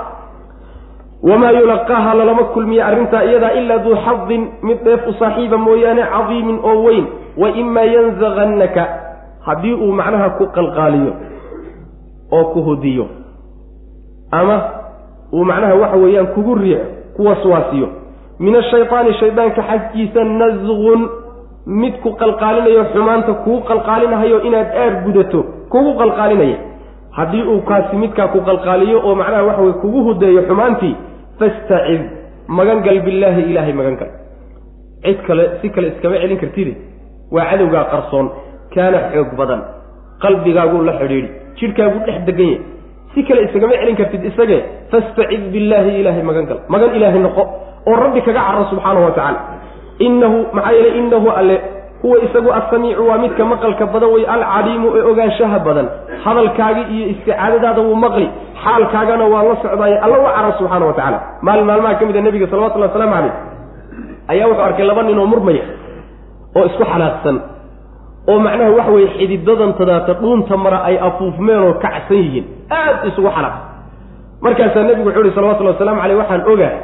wamaa yulaqaaha lalama kulmiya arrintaa iyadaa ilaa duu xadin mid dheef u saaxiiba mooyaane cadiimin oo weyn wa imaa yanzagannaka haddii uu macnaha ku qalqaaliyo oo ku hudiyo ama uu macnaha waxa weeyaan kugu riix ku waswaasiyo min ashaydaani shaydaanka xaggiisa nasqun mid ku qalqaalinayo xumaanta kuu qalqaalinahayo inaad aad gudato kugu qalqaalinaya. Haddii uu kaasi midkaa ku qalqaaliyo oo macnaha waxa weye kugu hudeeyo xumaantii fastacid magan gal billaahi ilaahay magan gal cid kale si kale iskama celin kartide waa cadowgaa qarsoon kaana xoog badan. Qalbigaaguu la xidhiidhi jidhkaaguu dhex degan yahy si kale isagama celin kartid isagee fastacid billaahi ilaahay magan gal magan ilaahay noqo oo rabbi kaga caro subxaanahu wa tacaala innahu maxaa yeeley innahu alle huwa isagu assamiicu waa midka maqalka badan wey alcaliimu ee ogaanshaha badan. Hadalkaagii iyo isticaadadaada wuu maqli. Xaalkaagana waa la socdaaye alla u caro subxaana wa tacala maalin maalmaha ka mid a nebiga salawatullahi wasalaamu calayh ayaa wuxuu arkay laba nin oo murmaya oo isku xanaaqsan oo macnaha waxa weeye xididadan tadaata dhuunta mara ay afuufmeen oo kacsan yihiin aad isugu xanaaq. Markaasaa nebigu wuxuu ihi salawatullahi wasalamu caleyh waxaan ogahay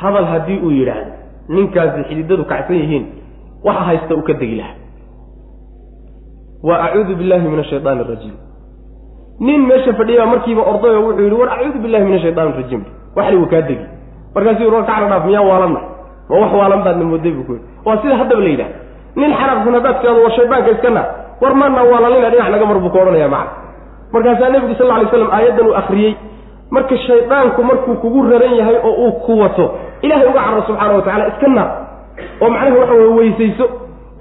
hadal haddii uu yidhaahdo ninkaasi xididadu kacsan yihiin waxa haysta uu ka degi lahaa. Wa acuudu billahi min ashaydaani arajiim nin meesha fadhiya markiiba orday oo wuxuu yidhi war acuudu billahi min ashaydaani arajiim waxli kaa degi. Markaasuu war kacla dhaaf miyaan waalanna ma wax waalan baadna mooday buu ku yidhi. Waa sida haddaba la yidhaha nin xanaaqsan haddaad tiado war shaydaanka iskana war maana waalalina dhinac naga mar buu ka odhanaya macna markaasaa nebigu sal alay slam aayaddan uu akhriyey marka shaydaanku markuu kugu raran yahay oo uu ku wato ilahay uga carro subxaana wa tacala iska naar oo macnaha waxa weye weysayso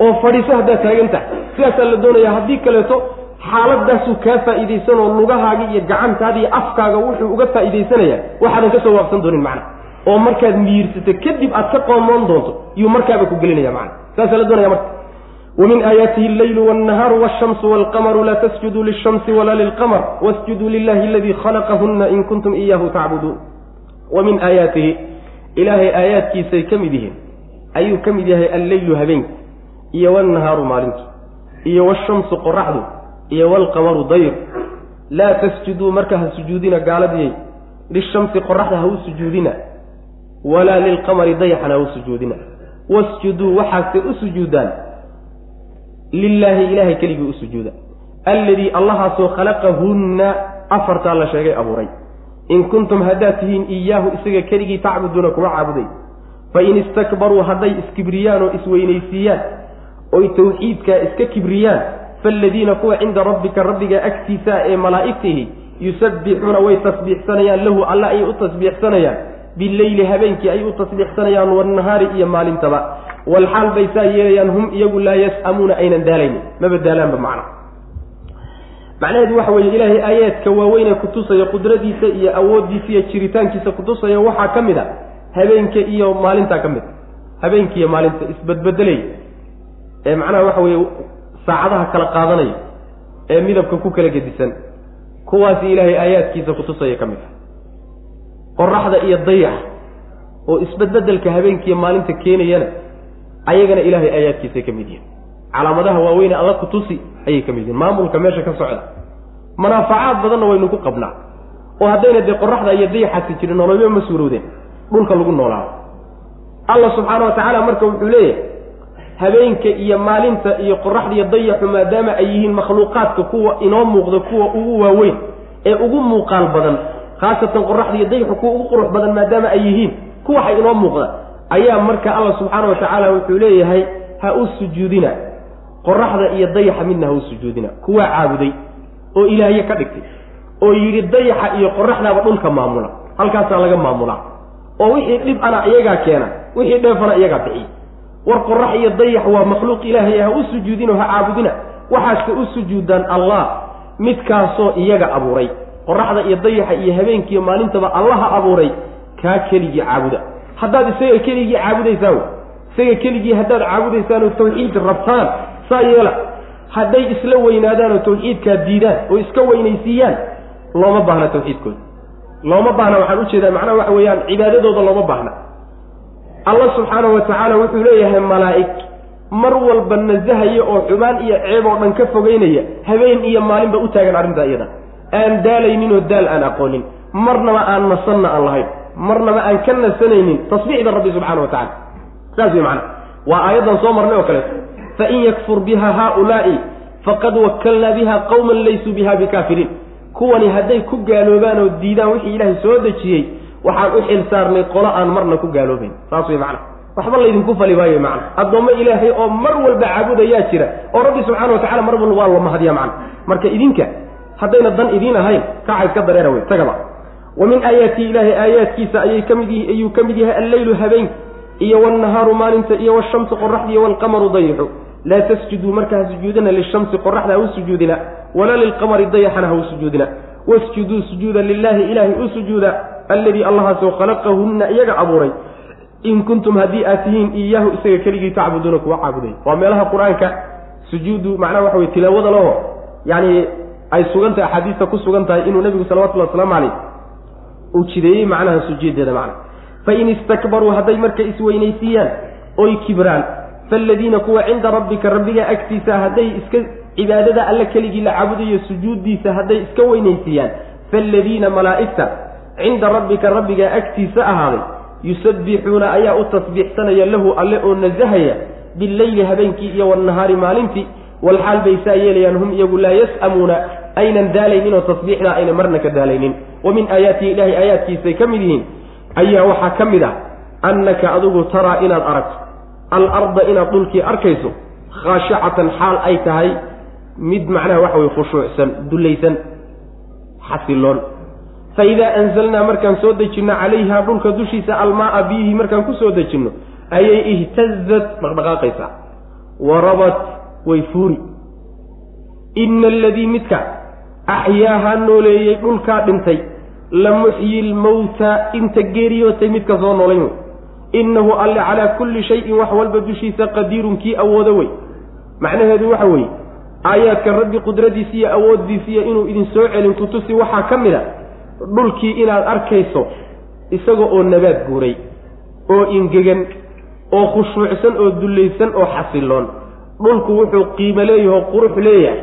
oo fadhiiso haddaad taagan tahay. Sidaasaa la doonaya haddii kaleeto xaaladaasuu kaa faa'iidaysanoo lugahaagi iyo gacantaadi iyo afkaaga wuxuu uga faa'iidaysanaya waxaadan ka soo waaqsan doonin macna. Oo markaad miyirsata kadib aad ka qoomoon doonto yuu markaaba ku gelinaya macna. Saasaa la doonaya marka. Wamin aayaatihi alleylu walnahaaru walshamsu walqamaru laa tasjuduu lishamsi walaa lilqamar wasjuduu lilahi aladii khalaqahunna in kuntum iyaahu tacbuduun wa aayaatihi ilaahay aayaadkiisay ka mid yihiin ayuu ka mid yahay alleylu habeenki iyo walnahaaru maalinki iyo washamsu qoraxdu iyo walqamaru dayr. Laa tasjuduu marka ha sujuudina gaaladiyey lishamsi qoraxda ha u sujuudina walaa lilqamari dayaxana ha u sujuudina. Wasjuduu waxaase u sujuudaan lilaahi ilaahay keligii u sujuuda. Alladii allahaasoo khalaqahunna afartaa la sheegay abuuray. In kuntum haddaad tihiin iyaahu isaga keligii tacbuduuna kuwa caabuday fain istakbaruu hadday iskibriyaan oo isweynaysiiyaan oy tawxiidkaa iska kibriyaan faaladiina kuwa cinda rabbika rabbiga agtiisaa ee malaa'igtihi yusabbixuuna way tasbiixsanayaan lahu alla ayay u tasbiixsanayaan. Bileyli habeenkii ay u tasbiixsanayaan wannahaari iyo maalintaba. Walxaal bay saa yeelayaan hum iyagu laa yas'amuuna aynan daalaynin. Maba daalaanba macna. Macnaheedu waxa weeye ilaahay aayaadka waaweynee kutusaya qudradiisa iyo awooddiisa iyo jiritaankiisa kutusaya waxaa ka mid a habeenka iyo maalintaa ka mid habeenka iyo maalinta isbedbedelay ee macnaha waxa weeye saacadaha kala qaadanaya ee midabka ku kala gedisan kuwaasi ilaahay aayaadkiisa kutusaya ka mid a qoraxda iyo dayax oo isbedbedelka habeenkiiyo maalinta keenayana ayagana ilaahay aayaadkiisay ka mid yihiin calaamadaha waaweyne alla kutusi ayay ka mid yihiin maamulka meesha ka socda manaafacaad badanna waynu ku qabnaa oo haddayna dee qoraxda iyo dayaxaasi jirin nololyo ma suurowdeen dhulka lagu noolaado. Allah subxaana wa tacaala marka wuxuu leeyahay habeenka iyo maalinta iyo qoraxda iyo dayaxu maadaama ay yihiin makhluuqaadka kuwa inoo muuqda kuwa ugu waaweyn ee ugu muuqaal badan khaasatan qoraxda iyo dayaxu kuwa ugu qurux badan maadaama ay yihiin kuwaxa inoo muuqda ayaa marka allah subxaana wa tacaala wuxuu leeyahay ha u sujuudina. Qoraxda iyo dayaxa midna ha u sujuudina. Kuwaa caabuday oo ilaahye ka dhigtay oo yidhi dayaxa iyo qoraxdaaba dhulka maamula halkaasaa laga maamulaa oo wixii dhib ana iyagaa keena wixii dheefana iyagaa bixiy war qorax iyo dayax waa makhluuq ilaahay ha u sujuudinoo ha caabudina. Waxaase u sujuudaan allah midkaasoo iyaga abuuray. Qoraxda iyo dayaxa iyo habeenkiiyo maalintaba allaha abuuray kaa keligii caabuda. Haddaad isaga keligii caabudaysaan isaga keligii haddaad caabudaysaan oo tawxiid rabtaan saa yeela. Hadday isla weynaadaan oo tawxiidkaa diidaan oo iska weynaysiiyaan looma baahna tawxiidkooda looma baahna waxaan u jeedaa macnaha waxa weeyaan cibaadadooda looma baahna. Allah subxaanahu wa tacaala wuxuu leeyahay malaa'ig mar walba nasahaya oo xumaan iyo ceeb oo dhan ka fogeynaya habeen iyo maalinba u taagan arrintaa iyada. Aan daalayninoo daal aan aqoonin marnaba aan nasanna aan lahayn marnaba aan ka nasanaynin tasbiixda rabbi subxana wa tacala saas wey macana waa aayaddan soo marnay oo kaleeto fain yakfur biha haaulaa'i faqad wakalnaa biha qawman laysuu biha bikaafiriin kuwani hadday ku gaaloobaan oo diidaan wixii ilaahay soo dejiyey waxaan u xil saarnay qolo aan marna ku gaaloobayn saas wey macana waxba laydinku fali maayo macna. Addoommo ilaahay oo mar walba caabudayaa jira oo rabbi subxana wa tacala mar walba waa la mahadiya macna. Marka idinka haddayna dan idiin ahayn kaca iska dareera wey tagaba. Wa min aayaatihi ilaahay aayaadkiisa ayay ka mid yihi ayuu ka mid yahay alleylu habeenka iyo wannahaaru maalinta iyo washamsu qoraxda iyo walqamaru dayixu. Laa tasjuduu marka ha sujuudina lishamsi qoraxda ha u sujuudina walaa lilqamari dayaxana ha wasjuduu sujuuda lilaahi ilaahay u sujuuda alladii allahaasoo khalaqahunna iyaga abuuray in kuntum haddii aad tihiin iyaahu isaga keligii tacbuduuna kuwa caabuday waa meelaha qur'aanka sujuudu macnaha waxa weye tilaawada laho yacni ay sugan tahay axaadiista ku sugan tahay inuu nebigu salawatullhi wasalaamu caleyh uu jideeyey macnaha sujuudeeda macna fain istakbaruu hadday marka isweynaysiiyaan oy kibraan faaladiina kuwa cinda rabbika rabbiga agtiisa hadday iska cibaadada alle keligii la caabudayo sujuuddiisa hadday iska weynaysiiyaan faaladiina malaa'igta cinda rabbika rabbiga agtiisa ahaaday yusabbixuuna ayaa u tasbiixsanaya lahu alle oo nasahaya billeyli habeenkii iyo wannahaari maalintii walxaal bay saa yeelayaan hum iyagu laa yas'amuuna aynan daalaynin oo tasbiixdaa ayna marna ka daalaynin. Wa min aayaatihi ilaahay aayaadkiisay ka mid yihiin ayaa waxaa ka mid ah annaka adigu taraa inaad aragto alarda inaad dhulkii arkayso khaashicatan xaal ay tahay mid macnaha waxa weye khushuucsan dullaysan xasiloon. Fa idaa anzalnaa markaan soo dejinno calayhaa dhulka dushiisa almaaa biyihii markaan ku soo dejinno ayay ihtazat dhaqdhaqaaqaysaa warabat way fuuri ina aladii midka axyaahaa nooleeyey dhulkaa dhintay la muxyi lmawta inta geeriyootay midka soo noolayn wey. Innahu alle calaa kulli shayin wax walba dushiisa qadiirun kii awoodo wey. Macnaheedu waxa weeye aayaadka rabbi qudradiisa iyo awooddiisiiyo inuu idin soo celin kutusi waxaa ka mid a dhulkii inaad arkayso isaga oo nabaad guuray oo ingegan oo khushuucsan oo dullaysan oo xasiloon. Dhulku wuxuu qiimo leeyaho qurux leeyahay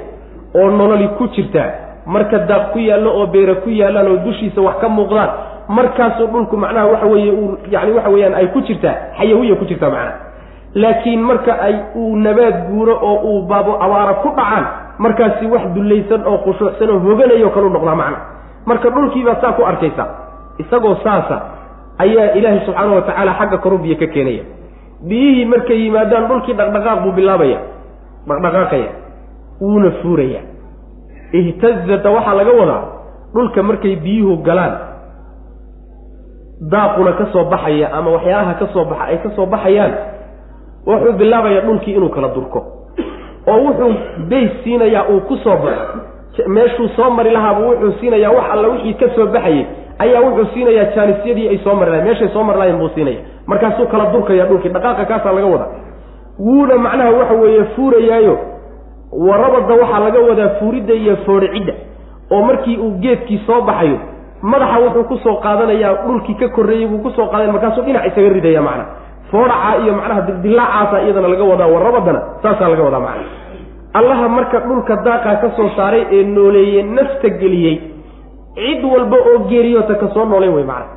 oo nololi ku jirtaa marka daaq ku yaallo oo beera ku yaallaan oo dushiisa wax ka muuqdaan markaasuu dhulku macnaha waxa weeye uu yani waxa weeyaan ay ku jirtaa xayawiya ku jirtaa macnaha laakiin marka ay uu nabaad guuro oo uu baabo abaara ku dhacaan markaasi wax dullaysan oo khushuucsan oo hoganayo kalu noqdaa macna. Marka dhulkiibaa saa ku arkaysa isagoo saasa ayaa ilaahay subxaana wa tacaala xagga koru biyo ka keenaya. Biyihii markay yimaadaan dhulkii dhaqdhaqaaq buu bilaabaya dhaqdhaqaaqaya wuuna fuuraya. Ihtazata waxaa laga wadaa dhulka markay biyuhu galaan daaquna ka soo baxaya ama waxyaalaha ka soo baxa ay ka soo baxayaan wuxuu bilaabaya dhulkii inuu kala durko. oo wuxuu bays siinayaa uu ku soo baxo. meeshuu soo mari lahaaba wuxuu siinayaa wax alla wixii ka soo baxayey ayaa wuxuu siinayaa jaanisyadii ay soo mari lahayen meeshay soo mari lahayen buu siinaya markaasuu kala durkaya dhulkii. dhaqaaqa kaasaa laga wadaa. wuuna macnaha waxa weeye fuurayaayo. warabada waxaa laga wadaa fuuridda iyo foodhicidda oo markii uu geedkii soo baxayo madaxa wuxuu ku soo qaadanayaa dhulkii ka korreeyey buu ku soo qaadanaya markaasuu dhinac isaga ridaya macnaha foodhacaa iyo macnaha dildillaacaasa iyadana laga wadaa warabadana saasaa laga wadaa macnaha. Allaha marka dhulka daaqaa ka soo saaray ee nooleeye nafta geliyey cid walba oo geeriyoota ka soo noolayn wey macana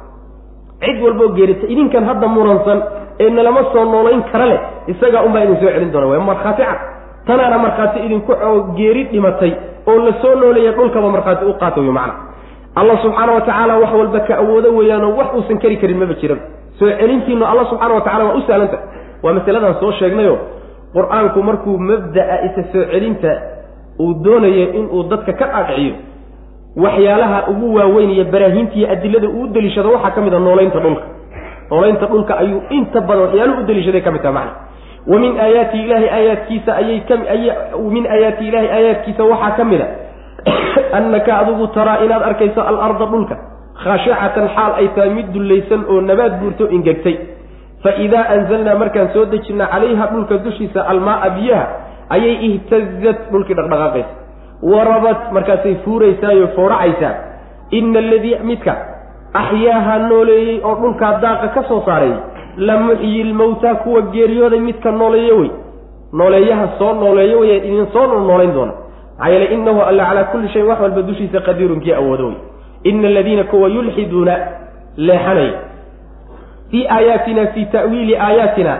cid walba oo geeriyota idinkan hadda muransan ee nalama soo noolayn kara leh isagaa unbaa idin soo celin doona waa markhaati tanaana markhaati idinku oo geeri dhimatay oo la soo nooleeya dhulkaba markhaati u qaata wey macana allah subxaana wa tacaala wax walba ka awoodo weeyaanoo wax uusan kari karin maba jiran soo celintiinu alla subxaana wa tacala waa u sahlanta waa masaladan soo sheegnayo qur'aanku markuu mabda'a isa soo celinta uu doonayo inuu dadka ka dhaadhiciyo waxyaalaha ugu waaweyn iyo baraahiinta iyo adilada uu deliishado waxaa ka mid a noolaynta dhulka. Noolaynta dhulka ayuu inta badan waxyaaluhu u deliishaday ka mid taha macna wa min aayaati ilaahi aayaadkiisa ayay ka min aayaati ilahi aayaadkiisa waxaa ka mid a annaka adigu taraa inaad arkayso alarda dhulka khaashicatan xaal ay tahay mid dullaysan oo nabaad buurto ingegtay. Faidaa anzalnaa markaan soo dejinna calayha dhulka dushiisa almaaa biyaha ayay ihtazat dhulkii dhaqdhaqaaqaysa. Warabat markaasay fuuraysaayo fooracaysaa. Ina aladii midka axyaaha nooleeyey oo dhulkaa daaqa ka soo saaray la muxyi lmowtaa kuwa geeriyooday midka nooleeyo wey. Nooleeyaha soo nooleeyo wey idin soo noolayn doona maxaa yeele inahu alla calaa kulli shayin wax walba dushiisa qadiirun kii awoodo wey ina aladiina kuwa yulxiduuna leexanaya fii aayaatina fii ta'wiili aayaatina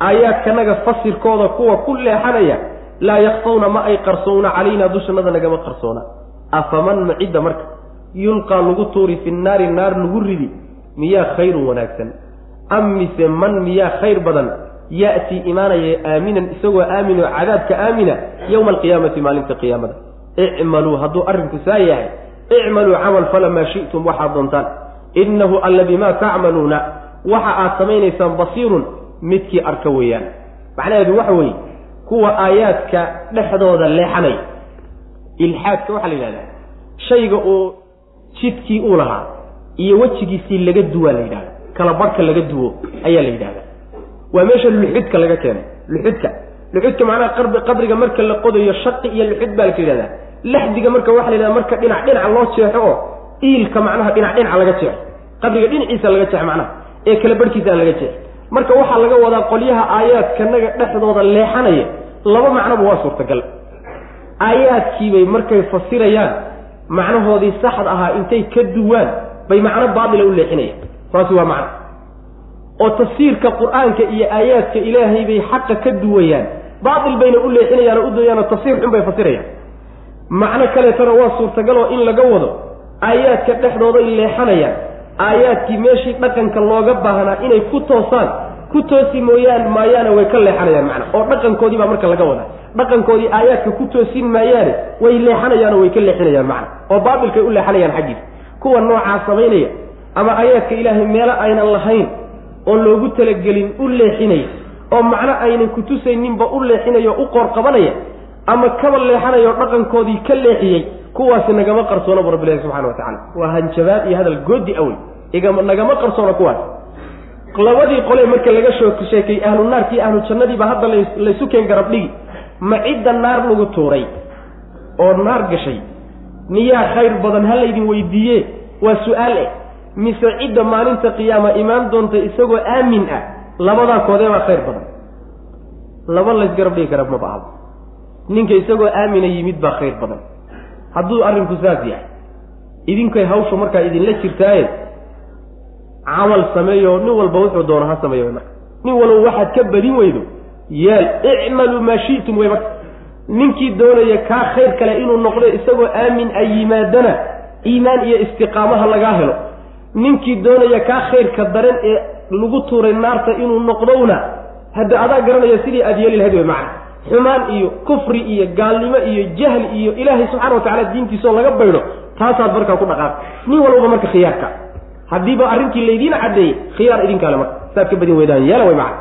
aayaadkanaga fasirkooda kuwa ku leexanaya laa yakfawna ma ay qarsoona calaynaa dushanada nagama qarsoona afaman ma cidda marka yulqaa lagu tuuri fi nnaari naar lagu ridi miyaa khayrun wanaagsan am mise man miyaa khayr badan ya'tii imaanaya aaminan isagoo aaminoo cadaabka aamina yowma alqiyaamati maalinta qiyaamada icmaluu hadduu arrinku saa yahay icmaluu camal falamaa shi'tum waxaad doontaan innahu alla bimaa tacmaluuna waxa aad samaynaysaan basiirun midkii arka weeyaan macnaheedu waxa weeye kuwa aayaadka dhexdooda leexanaya ilxaadka waxaa la yidhahdaa shayga oo jidkii uu lahaa iyo wejigiisii laga duwaa la yidhahda kala barhka laga duwo ayaa la yidhahdaa waa meesha luxudka laga keenay luxudka luxudka macnaha qabriga marka la qodayo shaqi iyo luxud baa la yidhahdaa laxdiga marka waxa la yidhahda marka dhinac dhinaca loo jeexo oo iilka macnaha dhinac dhinaca laga jeexo qabriga dhinaciisa laga jeexo macnaha ee kala barhkiisa aan laga jeexo marka waxaa laga wadaa qolyaha aayaadkanaga dhexdooda leexanaya laba macnoba waa suurtagal. Aayaadkiibay markay fasirayaan macnahoodii saxd ahaa intay ka duwaan bay macno baatila u leexinayaan. Taasi waa macno. Oo tafsiirka qur'aanka iyo aayaadka ilaahay bay xaqa ka duwayaan. Baatil bayna u leexinayaan oo u dayaanoo tafsiir xun bay fasirayaan macno kaleetana waa suurtagal oo in laga wado aayaadka dhexdooday leexanayaan. Aayaadkii meeshii dhaqanka looga baahnaa inay ku toosaan ku toosi mooyaan maayaane way ka leexanayaan macna oo dhaqankoodii baa marka laga wadaa. Dhaqankoodii aayaadka ku toosin maayaane way leexanayaanoo way ka leexinayaan macna oo baatilkay u leexanayaan xaggiisa kuwa noocaa samaynaya ama aayaadka ilaahay meelo aynan lahayn oon loogu talagelin u leexinaya oo macno aynan kutusayninba u leexinaya o u qoor qabanaya ama kaba leexanaya oo dhaqankoodii ka leexiyey kuwaasi nagama qarsoono bu rabbilahi subxana wa tacala waa hanjabaad iyo hadal goodi awey igama nagama qarsoono kuwaas labadii qole marka laga soo sheekay ahlu naarkii ahlu jannadiiba hadda laysu keen garab dhigi. Ma cidda naar lagu tuuray oo naar gashay? Miyaa khayr badan ha laydin weydiiye waa su'aal eh. Mise cidda maalinta qiyaama imaan doonta isagoo aamin ah labadaa koodee baa khayr badan. Laba laysgarab dhigi kara maba ahaba ninka isagoo aamina yimid baa khayr badan. Hadduu arrinku saas yahay idinkay hawsha markaa idinla jirtaaye camal sameeyo nin walba wuxuu doono ha sameeyo marka. Nin walba waxaad ka badin weydo yaal icmaluu maa shi'tum wey marka. Ninkii doonaya kaa khayr kale inuu noqdo isagoo aamin ay yimaadana iimaan iyo istiqaamaha lagaa helo. Ninkii doonaya kaa khayrka daran ee lagu tuuray naarta inuu noqdowna hadda adaa garanaya sidii aad yeeli lahayd wey macna xumaan iyo kufri iyo gaalnimo iyo jahli iyo ilaahay subxana wa tacala diintiisaoo laga baydho taasaad markaa ku dhaqaaq. Nin walbaba marka khiyaarka haddiiba arrintii laydiin caddeeyey khiyaar idinkaale marka. Saad ka badin weydaan yeela way macna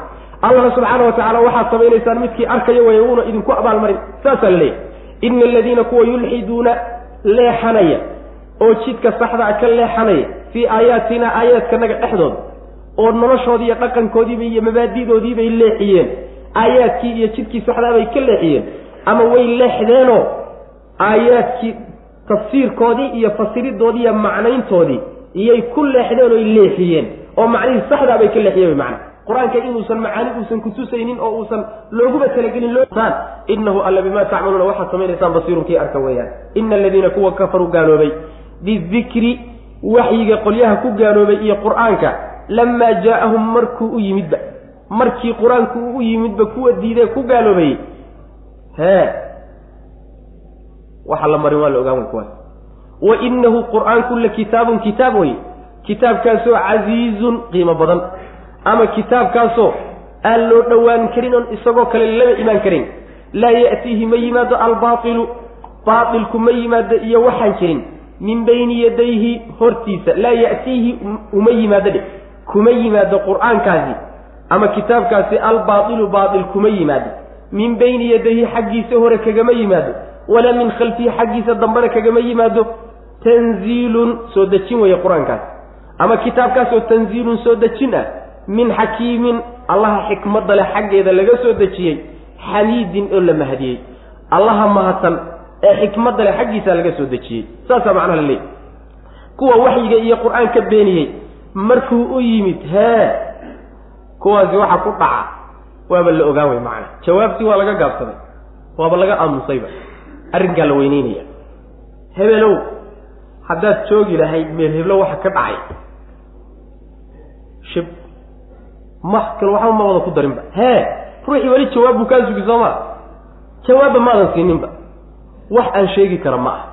allahna subxaana wa tacala waxaad samaynaysaan midkii arkaya way uuna idinku abaalmarin saasaa la leeyahy ina aladiina kuwa yulxiduuna leexanaya oo jidka saxdaa ka leexanaya fii aayaatina aayaadkanaga dhexdooda oo noloshoodii iyo dhaqankoodiiba iyo mabaadidoodiibay leexiyeen aayaadkii iyo jidkii saxdaabay ka leexiyeen ama way leexdeenoo aayaadkii tafsiirkoodii iyo fasiridoodii iyo macnayntoodii. Iyay ku leexdeen oy leexiyeen. Oo macnihii saxdaa bay ka leexiyeen macna. Qur'aanka inuusan macaani uusan kutusaynin oo uusan looguba talagelin looaan inahu alla bimaa tacmaluuna waxaad samaynaysaan basiirunkii arka weeyaan. Ina aladiina kuwa kafaruu gaaloobay. Bidikri waxyiga qolyaha ku gaaloobay iyo qur'aanka lamaa jaa'ahum markuu u yimidba markii qur'aanku uu u yimidba kuwa diidee ku gaaloobayey hee waxa la marin waa la ogaan wey kuwaas wa inahu qur'aanku la kitaabun kitaab wey kitaabkaasoo casiizun qiimo badan ama kitaabkaasoo aan loo dhowaan karin oon isagoo kale lama imaan karin. Laa ya'tiihi ma yimaado albaailu baailku ma yimaado iyo waxaan jirin min bayni yadayhi hortiisa. Laa ya'tiihi uma yimaado dhe kuma yimaado qur'aankaasi ama kitaabkaasi albaailu baail kuma yimaado. Min bayni yadayhi xaggiisa hore kagama yimaado. Walaa min khalfihi xaggiisa dambena kagama yimaado. Tanziilun soo dejin weeye qur'aankaas. Ama kitaabkaasoo tanziilun soo dejin ah min xakiimin allaha xikmadda leh xaggeeda laga soo dejiyey xamiidin oo la mahadiyey allaha mahadsan ee xikmadda leh xaggiisa laga soo dejiyey. Saasaa macnaha la leeyahy kuwa waxyiga iyo qur'aanka beeniyey markuu u yimid hee kuwaasi waxa ku dhaca waaba la ogaan wey macana jawaabtii waa laga gaabsaday waaba laga aamusayba. Arrinkaa la weyneynaya. Hebelow haddaad joogi lahayd meel heblo waxa ka dhacay. Shib ma kale waxba ma wada ku darinba. Hee ruuxii weli jawaab buu kaa sugi soo maa jawaabba maadan siininba. Wax aan sheegi kara ma ah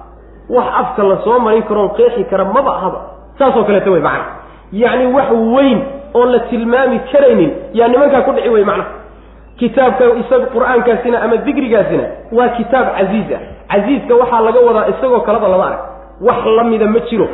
wax afka la soo marin karoon qeexi kara maba ahaba. Saasoo kaleeta wey macna. Yacni wax weyn oon la tilmaami karaynin yaa nimankaa ku dhici wey macna kitaabka isaga qur'aankaasina ama digrigaasina waa kitaab casiiz ah. Casiiska waxaa laga wadaa isagoo kaleba lama arag. Wax la mida ma jiro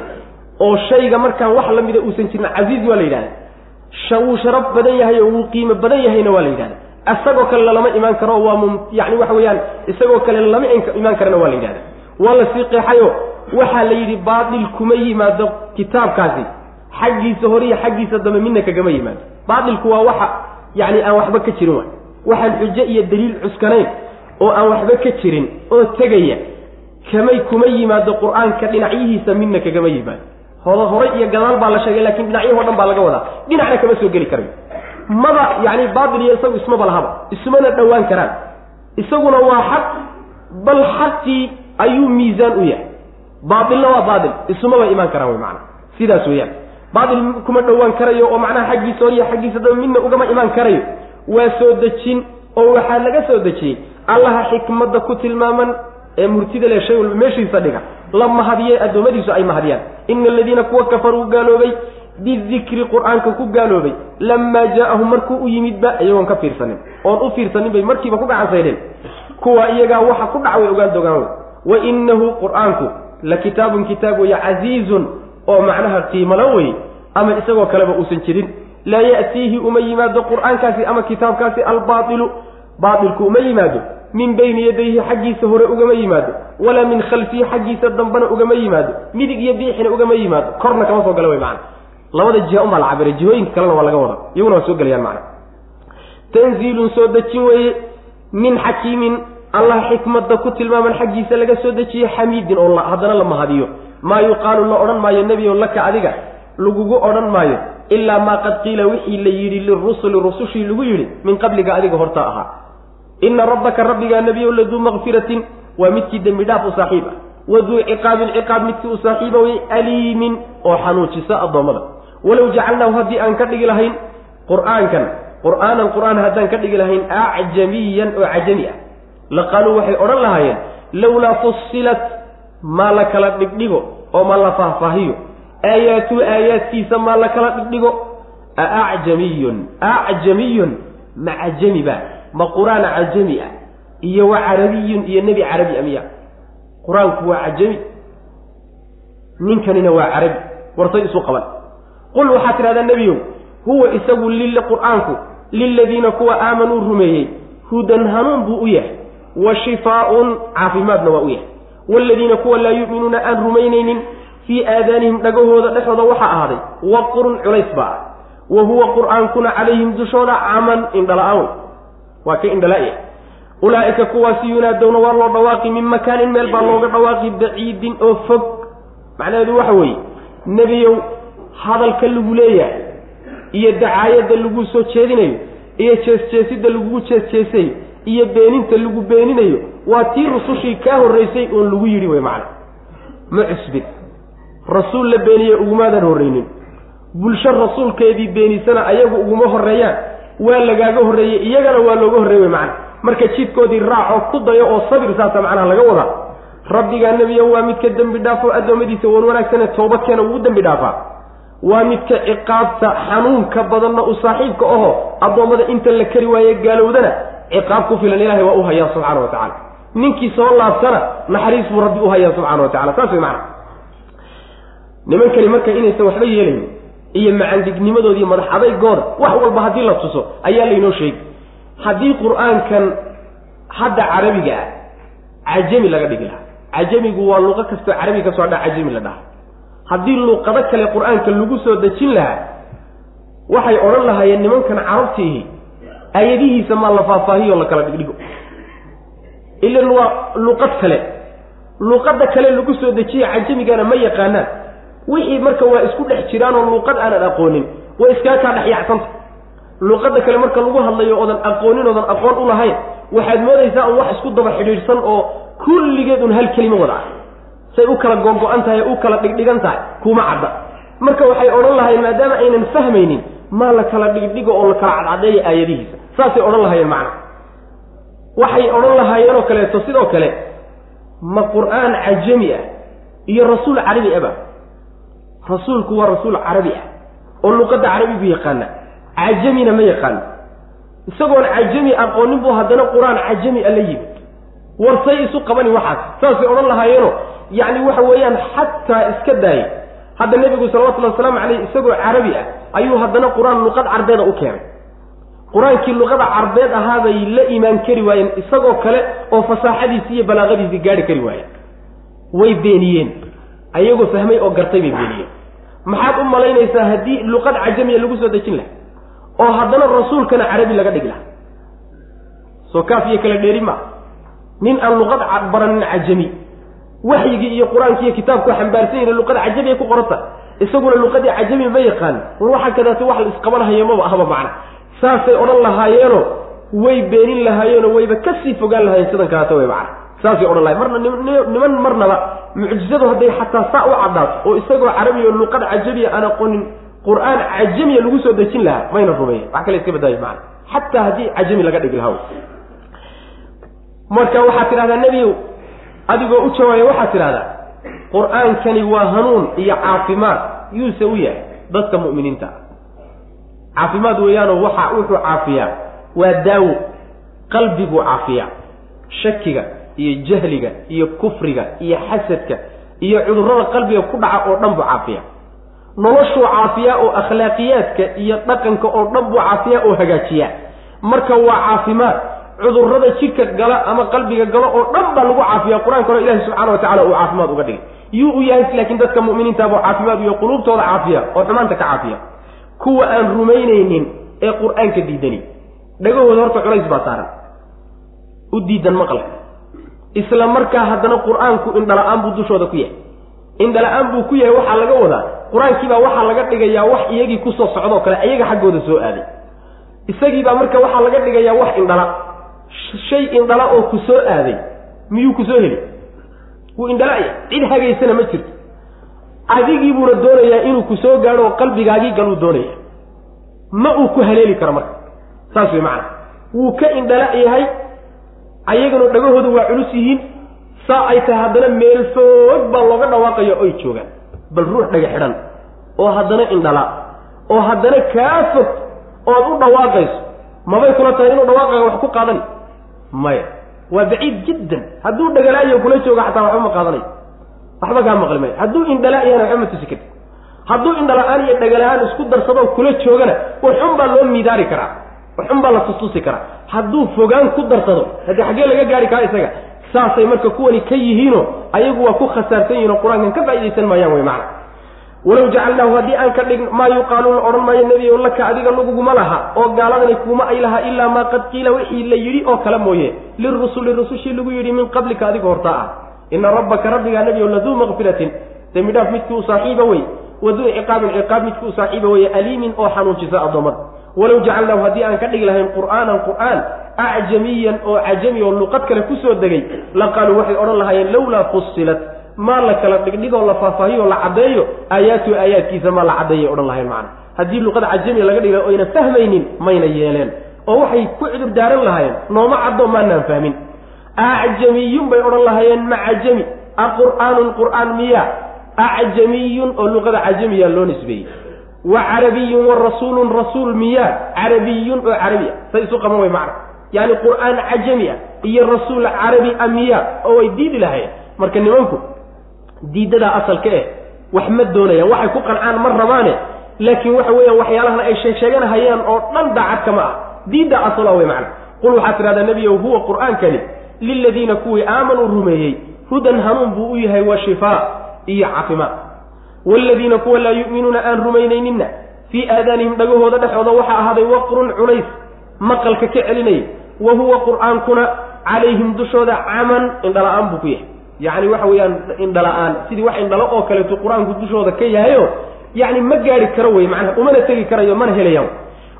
oo shayga markaan wax la mida uusan jirin casiiz waa la yidhahda wuu sharaf badan yahay oo wuu qiimo badan yahayna waa la yidhahda isagoo kale lama imaan karo waa m yani waxa weeyaan isagoo kale lama imaan karana waa la yidhahda waa la sii qeexayo waxaa la yidhi baatil kuma yimaado kitaabkaasi xaggiisa hore iyo xaggiisa dambe midna kagama yimaado. Baatilku waa waxa yani aan waxba ka jirin waay. Waxaan xujo iyo daliil cuskanayn oo aan waxba ka jirin oo tegaya. Kamay kuma yimaado qur'aanka dhinacyihiisa midna kagama yimaado. Hor horay iyo gadaal baa la sheegay laakiin dhinacyahoo dhan baa laga wadaa. Dhinacna kama soo geli karayo maba yani baatil iyo isagu ismaba lahaba ismana dhowaan karaan. Isaguna waa xaq bal xaqii ayuu miisaan u yahay. Baatilna waa baatil. Isumaba imaan karaan wey maana sidaas weeyaan baatil kuma dhowaan karayo oo macnaha xaggiisa hor xaggiisa daba midna ugama imaan karayo. Waa soo dejin oo waxaa laga soo dejiyey. Allaha xikmadda ku tilmaaman ee murtida leh shay walba meeshiisa dhiga. La mahadiyey addoommadiisu ay mahadiyaan. Ina aladiina kuwa kafaruu gaaloobay bidikri qur'aanka ku gaaloobay. Lamaa jaa'ahum markuu u yimidba iyagoon ka fiirsanin. Oon u fiirsanin bay markiiba ku gacansaydheen kuwa iyagaa waxa ku dhac way ogaan dogaan wey wa inahu qur'aanku la kitaabun kitaab weeye casiizun oo macnaha qiimalo wey ama isagoo kaleba uusan jirin. Laa ya'tiihi uma yimaado qur'aankaasi ama kitaabkaasi albaailu baailku uma yimaado. Min bayni yadayhi xaggiisa hore ugama yimaado. Walaa min khalfihi xaggiisa dambana ugama yimaado. Midig iyo biixina ugama yimaado. Korna kama soo gala wey macana labada jiha umaa la cabiray jihooyinka kalena waa laga wada iyaguna waa soo gelayaan macana tanziilun soo dejin weeye. Min xakiimin allah xikmadda ku tilmaaman xaggiisa laga soo dejiyey xamiidin oo haddana la mahadiyo maa yuqaalu la odhan maayo nebiyow laka adiga lagugu odhan maayo ilaa maa qad qiila wixii la yidhi lirusuli rusushii lagu yidhi min qabliga adiga horta ahaa ina rabbaka rabbigaa nebiyow laduu makfiratin waa midkii dembi dhaaf u saaxiib ah. Waduu ciqaabin ciqaab midkii u saaxiiba way aliimin oo xanuujisa addoommada. Walow jacalnaahu haddii aan ka dhigi lahayn qur'aankan qur'aanan qur'aan haddaan ka dhigi lahayn acjamiyan oo cajami ah. Laqaaluu waxay odhan lahaayeen lowlaa fusilat maa la kala dhigdhigo oo ma la faahfaahiyo. Aayaatu aayaadkiisa maa la kala dhigdhigo. Aacjamiyun acjamiyun ma cajami ba ma qur'aan cajami ah iyo wa carabiyun iyo nebi carabi a miya qur'aanku waa cajami. Ninkanina waa carabi. Wartay isu qaban. Qul waxaad tidhahdaa nebiyow huwa isagu qur'aanku liladiina kuwa aamanuu rumeeyey hudan hanuun buu u yahay wa shifaaun caafimaadna waa u yahay waaladiina kuwa laa yu'minuuna aan rumaynaynin fii aadaanihim dhagahooda dhexooda waxaa ahaaday waqrun culays baa ah wa huwa qur'aankuna calayhim dushooda caman indhala-aan waa ka indhala-ya ulaa'ika kuwaasi yunaadowna waa loo dhawaaqi min makaanin meel baa looga dhawaaqi baciidin oo fog macnaheedu waxa weeye nebiyow hadalka lagu leeyahay iyo dacaayadda lagu soo jeedinayo iyo jees-jeesidda lagugu jees-jeesayo iyo beeninta lagu beeninayo waa tii rusushii kaa horraysay oon lagu yidhi wey macna. Ma cusbin. Rasuul la beeniye ugumaadan horraynin. Bulsho rasuulkeedii beenisana ayagu uguma horreeyaan. Waa lagaaga horreeyey iyagana waa looga horreey wey macna. Marka jidkoodii raacoo ku dayo oo sabir saasa macnaha laga wadaa rabbigaa nebiya waa midka dembi dhaafo addoommadiisa wan wanaagsane toobadkeena ugu dembi dhaafaa. Waa midka ciqaabta xanuunka badanna u saaxiibka aho addoommada inta la kari waaye gaalowdana ciqaab ku filan ilahay waa u hayaa subxaana wa tacala ninkii soo laabtana naxariis buu rabbi u hayaa subxana wa tacala saas way macana nimankani marka inaysan waxba yeelayn iyo macandhignimadooda iyo madax adaygooda wax walba haddii la tuso ayaa laynoo sheegi haddii qur'aankan hadda carabiga ah cajami laga dhigi lahaa. Cajamigu waa luqo kastoo carabi ka soo dha cajami la dhaha haddii luuqado kale qur'aanka lagu soo dejin lahaa waxay odhan lahaayeen nimankan carabtiihi ayadihiisa maa la faahfaahiyo la kala dhigdhigo. Ilan waa luqad kale. Luqadda kale lagu soo dejiye cajamigana ma yaqaanaan. Wixii marka waa isku dhex jiraan oo luuqad aanan aqoonin way iskaa kaa dhex yacsanta luuqadda kale marka lagu hadlayo oodan aqoonin oodan aqoon u lahayn waxaad moodaysaa un wax isku daba xidhiidhsan oo kulligeed un hal kelimo wada ah. Say u kala gogo-an tahay u kala dhigdhigan tahay kuma cadda. Marka waxay odhan lahayen maadaama aynan fahmaynin maa la kala dhigdhigo oo la kala cadcadeeya aayadihiisa saasay odhan lahaayeen macna waxay odhan lahaayeenoo kaleeto sidoo kale ma qur'aan cajami ah iyo rasuul carabi aba rasuulku waa rasuul carabi ah oo luqadda carabigu yaqaana cajamina ma yaqaano. Isagoon cajami aqoonin buu haddana qur'aan cajami a la yimid. Warsay isu qabani waxaas. Saasay odhan lahaayeeno yacni waxa weeyaan xataa iska daayay hadda nebigu salawatullhi wasalaamu caleyh isagoo carabi ah ayuu haddana qur'aan luqad carbeeda u keenay qur'aankii luqada carbeed ahaabay la imaan kari waayeen isagoo kale oo fasaaxadiisii iyo balaaqadiisii gaari kari waayeen. way beeniyeen. ayagoo fahmay oo gartay bay beeniyeen. maxaad u malaynaysaa haddii luqad cajamiya lagu soo dejin laha oo haddana rasuulkana carabi laga dhigi laha soo kaaf iyo kala dheeri ma. nin aan luqad baranin cajami. waxyigii iyo qur'aanki iyo kitaabku xambaarsan yahin luqada cajamiay ku qoranta isaguna luqadii cajami ma yaqaan. war waxa kadaasi wax la isqabanhayo maba ahba macna saasay odhan lahaayeeno way beenin lahaayeenoo wayba ka sii fogaan lahaayeen sidan kaleata way macna. Saasay odhan lahayen marna niman marnaba mucjizadu hadday xataa saa u caddaato oo isagoo carabiya oo luqad cajamiya aan aqoonin qur'aan cajamiya lagu soo dejin lahaa mayna rumeeyen wax kale iska badaayo macna. Xataa haddii cajami laga dhigi lahaa. Marka waxaad tidhahdaa nebiyow adigoo u jawaabaya waxaad tidhahdaa qur'aankani waa hanuun iyo caafimaad yuuse u yahay dadka mu'miniinta caafimaad weeyaanoo waxa wuxuu caafiyaa waa daawo. Qalbiguu caafiyaa. Shakiga iyo jahliga iyo kufriga iyo xasadka iyo cudurrada qalbiga ku dhaca oo dhan buu caafiyaa. Noloshuu caafiyaa oo akhlaaqiyaadka iyo dhaqanka oo dhan buu caafiyaa oo hagaajiyaa. Marka waa caafimaad cudurrada jidhka gala ama qalbiga galo oo dhan baa lagu caafiya qur'aanka ilahi subxana wa tacala uu caafimaad uga dhigay. Yuu u yahay laakiin dadka mu'miniintaabuu caafimaad iyo quluubtooda caafiya oo xumaanta ka caafiya kuwa aan rumaynaynin ee qur'aanka diidani. Dhagahooda horta culays baa saaran. U diidan maqalka isla markaa haddana qur'aanku indhala-aan buu dushooda ku yahay. Indhala-aan buu ku yahay waxaa laga wadaa. Qur'aankiibaa waxaa laga dhigayaa wax iyagii ku soo socdoo kale iyaga xaggooda soo aaday. Isagiibaa marka waxaa laga dhigayaa wax indhala shay indhala oo ku soo aaday. Miyuu ku soo heli? Wuu indhalaya cid hagaysana ma jirto adigii buuna doonayaa inuu ku soo gaadho oo qalbigaagii galuu doonaya. Ma uu ku haleeli karo marka. Saas way macana wuu ka indhala yahay ayagana dhagahooda waa culus yihiin. Saa ay tahay haddana meel foog baa looga dhawaaqayo oy joogaan. Bal ruux dhaga xidhan oo haddana indhala oo haddana kaa fog ood u dhawaaqayso. Mabay kula tahay inuu dhawaaqaga wax ku qaadan? Maya. Waa baciid jiddan. Hadduu dhagalaayo kula jooga xataa waxba ma qaadanayo waxba kaa maqli mayo hadduu indhala yahana waxba ma tusi karti hadduu indhala-aan iyo dhagala-aan isku darsadoo kula joogana waxun baa loo miidaari karaa. Waxun baa la tustusi karaa. Hadduu fogaan ku darsado haddii xaggee laga gaari karaa isaga saasay marka kuwani ka yihiino ayagu waa ku khasaarsan yihiin oo qur'aankan ka faaidaysan maayaan wey macna. Walow jacalnaahu haddii aan ka dhign maa yuqaalu la odhan maayo nebiyow laka adiga laguguma laha oo gaaladani kuma ay laha ilaa maa qad qiila wixii la yidhi oo kale mooye. Lirusuli rusushii lagu yidhi min qablika adiga hortaa ah ina rabbaka rabbigaa nebiyow laduu makfiratin dembi dhaaf midkii u saaxiiba wey. Waduu ciqaabin ciqaab midkii u saaxiiba weye aliimin oo xanuunjisa addoommada walow jacalnaahu haddii aan ka dhigi lahayn qur'aanan qur'aan acjamiyan oo cajami oo luqad kale ku soo degay la qaaluu waxay odhan lahaayeen lawlaa fusilat maa la kala dhigdhigoo la faahfaahiyo la caddeeyo aayaatu aayaadkiisa maa la caddeeyay odhan lahayn macana haddii luqad cajamiya laga dhigla oyna fahmaynin mayna yeeleen. Oo waxay ku cudur daaran lahaayeen nooma caddo maanaan fahmin acjamiyun bay odhan lahaayeen ma cajami a qur'aanun qur'aan miya. Acjamiyun oo luqada cajamiya loo nisbeeyey. Wa carabiyun wa rasuulun rasuul miya. Carabiyun oo carabi a say isu qaban way macna. Yaani qur'aan cajami ah iyo rasuul carabi a miya oo way diidi lahayen marka nimanku diidadaa asalka eh wax ma doonayaan waxay ku qancaan ma rabaane. Laakiin waxa weeyaan waxyaalahan ay sheegsheeganahayaan oo dhan daacad kama ah. Diidda asala wey macna. Qul waxaad tidhahdaa nebiyow huwa qur'aankani liladiina kuwii aamanuu rumeeyey hudan hanuun buu u yahay wa shifaa iyo caafimaad waaladiina kuwa laa yu'minuuna aan rumaynayninna fii aadaanihim dhagahooda dhexooda waxaa ahaaday waqrun culays maqalka ka celinaya wa huwa qur'aankuna calayhim dushooda caman indhala-aan buu ku yahay yacni waxa weeyaan indhala-aan sidii wax indhalo oo kaleeto qur'aanku dushooda ka yahayo yacni ma gaari karo wey macnaha umana tegi karayo mana helayaan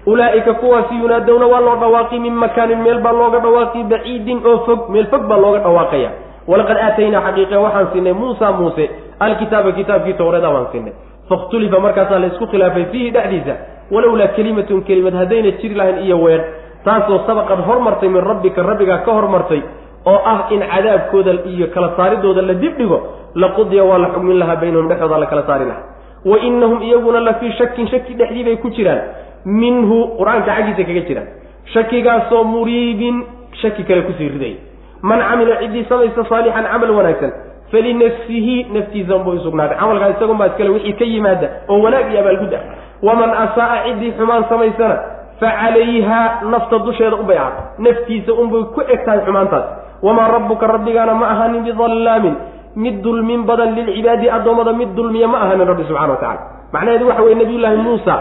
ulaa'ika kuwaasi yunaadowna waa loo dhawaaqi min makaanin meel baa looga dhawaaqi baciidin oo fog meel fog baa looga dhawaaqaya. Walaqad aataynaa xaqiiqe waxaan siinay muusa muuse alkitaaba kitaabkii towreeda baan siinay. Fakhtulifa markaasaa la isku khilaafay fiihi dhexdiisa walowlaa kelimatun kelimad haddayna jiri lahayn iyo weer taasoo sabaqad hormartay min rabbika rabbigaa ka hormartay oo ah in cadaabkooda iyo kala saaridooda la dibdhigo laqudiya waa la xugmin lahaa baynahum dhexdooda la kala saari lahaa. Wa inahum iyaguna la fii shakin shaki dhexdii bay ku jiraan minhu qur'aanka xaggiisa kaga jiraan shakigaasoo muriibin shaki kale ku sii ridaya man camila ciddii samaysta saalixan camal wanaagsan falinafsihi naftiisa unbay usugnaaday. Camalkaa isagunbaa iskale wixii ka yimaada oo wanaag iyo abaalgud ah waman asaaa ciddii xumaan samaysana fa calayha nafta dusheeda unbay ahaato naftiisa unbay ku eg tahay xumaantaas wamaa rabbuka rabbigaana ma ahaanin bidallaamin mid dulmin badan lilcibaadi addoommada mid dulmiya ma ahaanin rabbi subxana wa tacala macnaheedu waxa weye nabiyullaahi muusa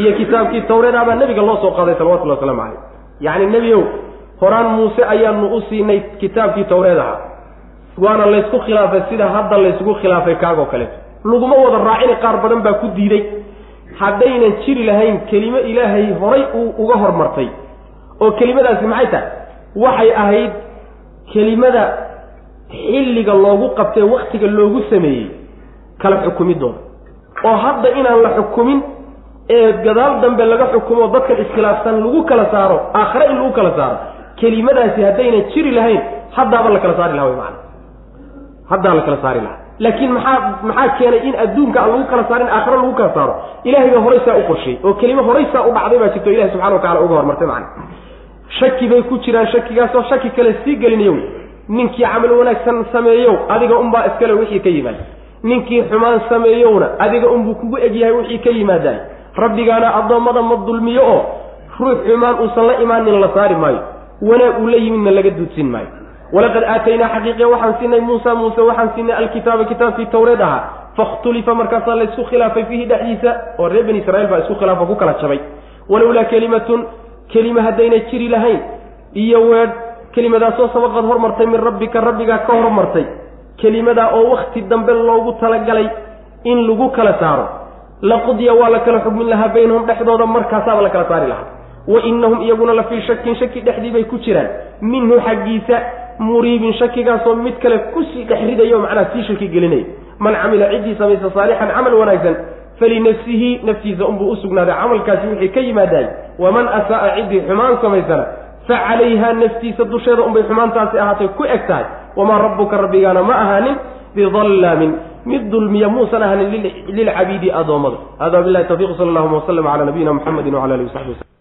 iyo kitaabkii tawreeda baa nebiga loo soo qaaday salawatullhi waslamu caleyh yacni nebiyow horaan muuse ayaanu u siinay kitaabkii tawreed ahaa. Waana laysku khilaafay sida hadda laysugu khilaafay kaagoo kaleeto laguma wada raacina qaar badan baa ku diiday. Haddaynan jiri lahayn kelimo ilaahay horay uu uga hormartay. Oo kelimadaasi maxay tahay? Waxay ahayd kelimada xilliga loogu qabtee waktiga loogu sameeyey kala xukumidooda oo hadda inaan la xukumin ee gadaal dambe laga xukumo dadkan iskhilaafsan lagu kala saaro aakhare in lagu kala saaro kelimadaasi haddaynan jiri lahayn haddaaba la kala saari laha maana haddaa la kala saari lahaa. Laakiin maxaa maxaa keenay in adduunka aan lagu kala saarin aakhare lagu kala saaro? Ilahay baa horay saa u qorshay oo kelimo horay saa u dhacday baa jirto ilahi subxana wa tacala uga hormartay macana shaki bay ku jiraan shakigaasoo shaki kale sii gelinayo ninkii camal wanaagsan sameeyow adiga unbaa iskale wixii ka yimaada ninkii xumaan sameeyowna adiga unbuu kugu egyahay wixii ka yimaadaay rabbigaana addoommada ma dulmiyo oo ruux xumaan uusan la imaanin la saari maayo. Wanaag uu la yimidna laga duudsin maayo. Walaqad aataynaa xaqiiqiya waxaan siinay muusa muuse waxaan siinay alkitaaba kitaabkii tawreed ahaa. Fakhtulifa markaasaa laysku khilaafay fiihi dhexdiisa oo reer bani israiil baa isku khilaafo ku kala jabay. Walowlaa kelimatun kelima haddayna jiri lahayn iyo weedh kelimadaasoo sabaqad hormartay min rabbika rabbigaa ka hormartay kelimadaa oo wakti dambe loogu talagalay in lagu kala saaro. Laqudya waa la kala xugmin lahaa baynahum dhexdooda markaasaaba la kala saari lahaa. Wa inahum iyaguna la fii shakin shaki dhexdii bay ku jiraan. Minhu xaggiisa muriibin shakigaasoo mid kale ku sii dhex ridayo macnaha sii shaki gelinaya man camila ciddii samaysa saalixan camal wanaagsan falinafsihi naftiisa unbuu usugnaaday camalkaasi wixii ka yimaadaay waman asaaa ciddii xumaan samaysana fa calayha naftiisa dusheeda unbay xumaantaasi ahaatay ku eg tahay wamaa rabbuka rabbigaana ma ahaanin bidallaamin mid dulmiya muusan ahaanin lilcabiidi addoommada hada bilahi tawfiq sal allahuma waslm cala nabiyina muxamedi wcala alihi wasaxbi waslm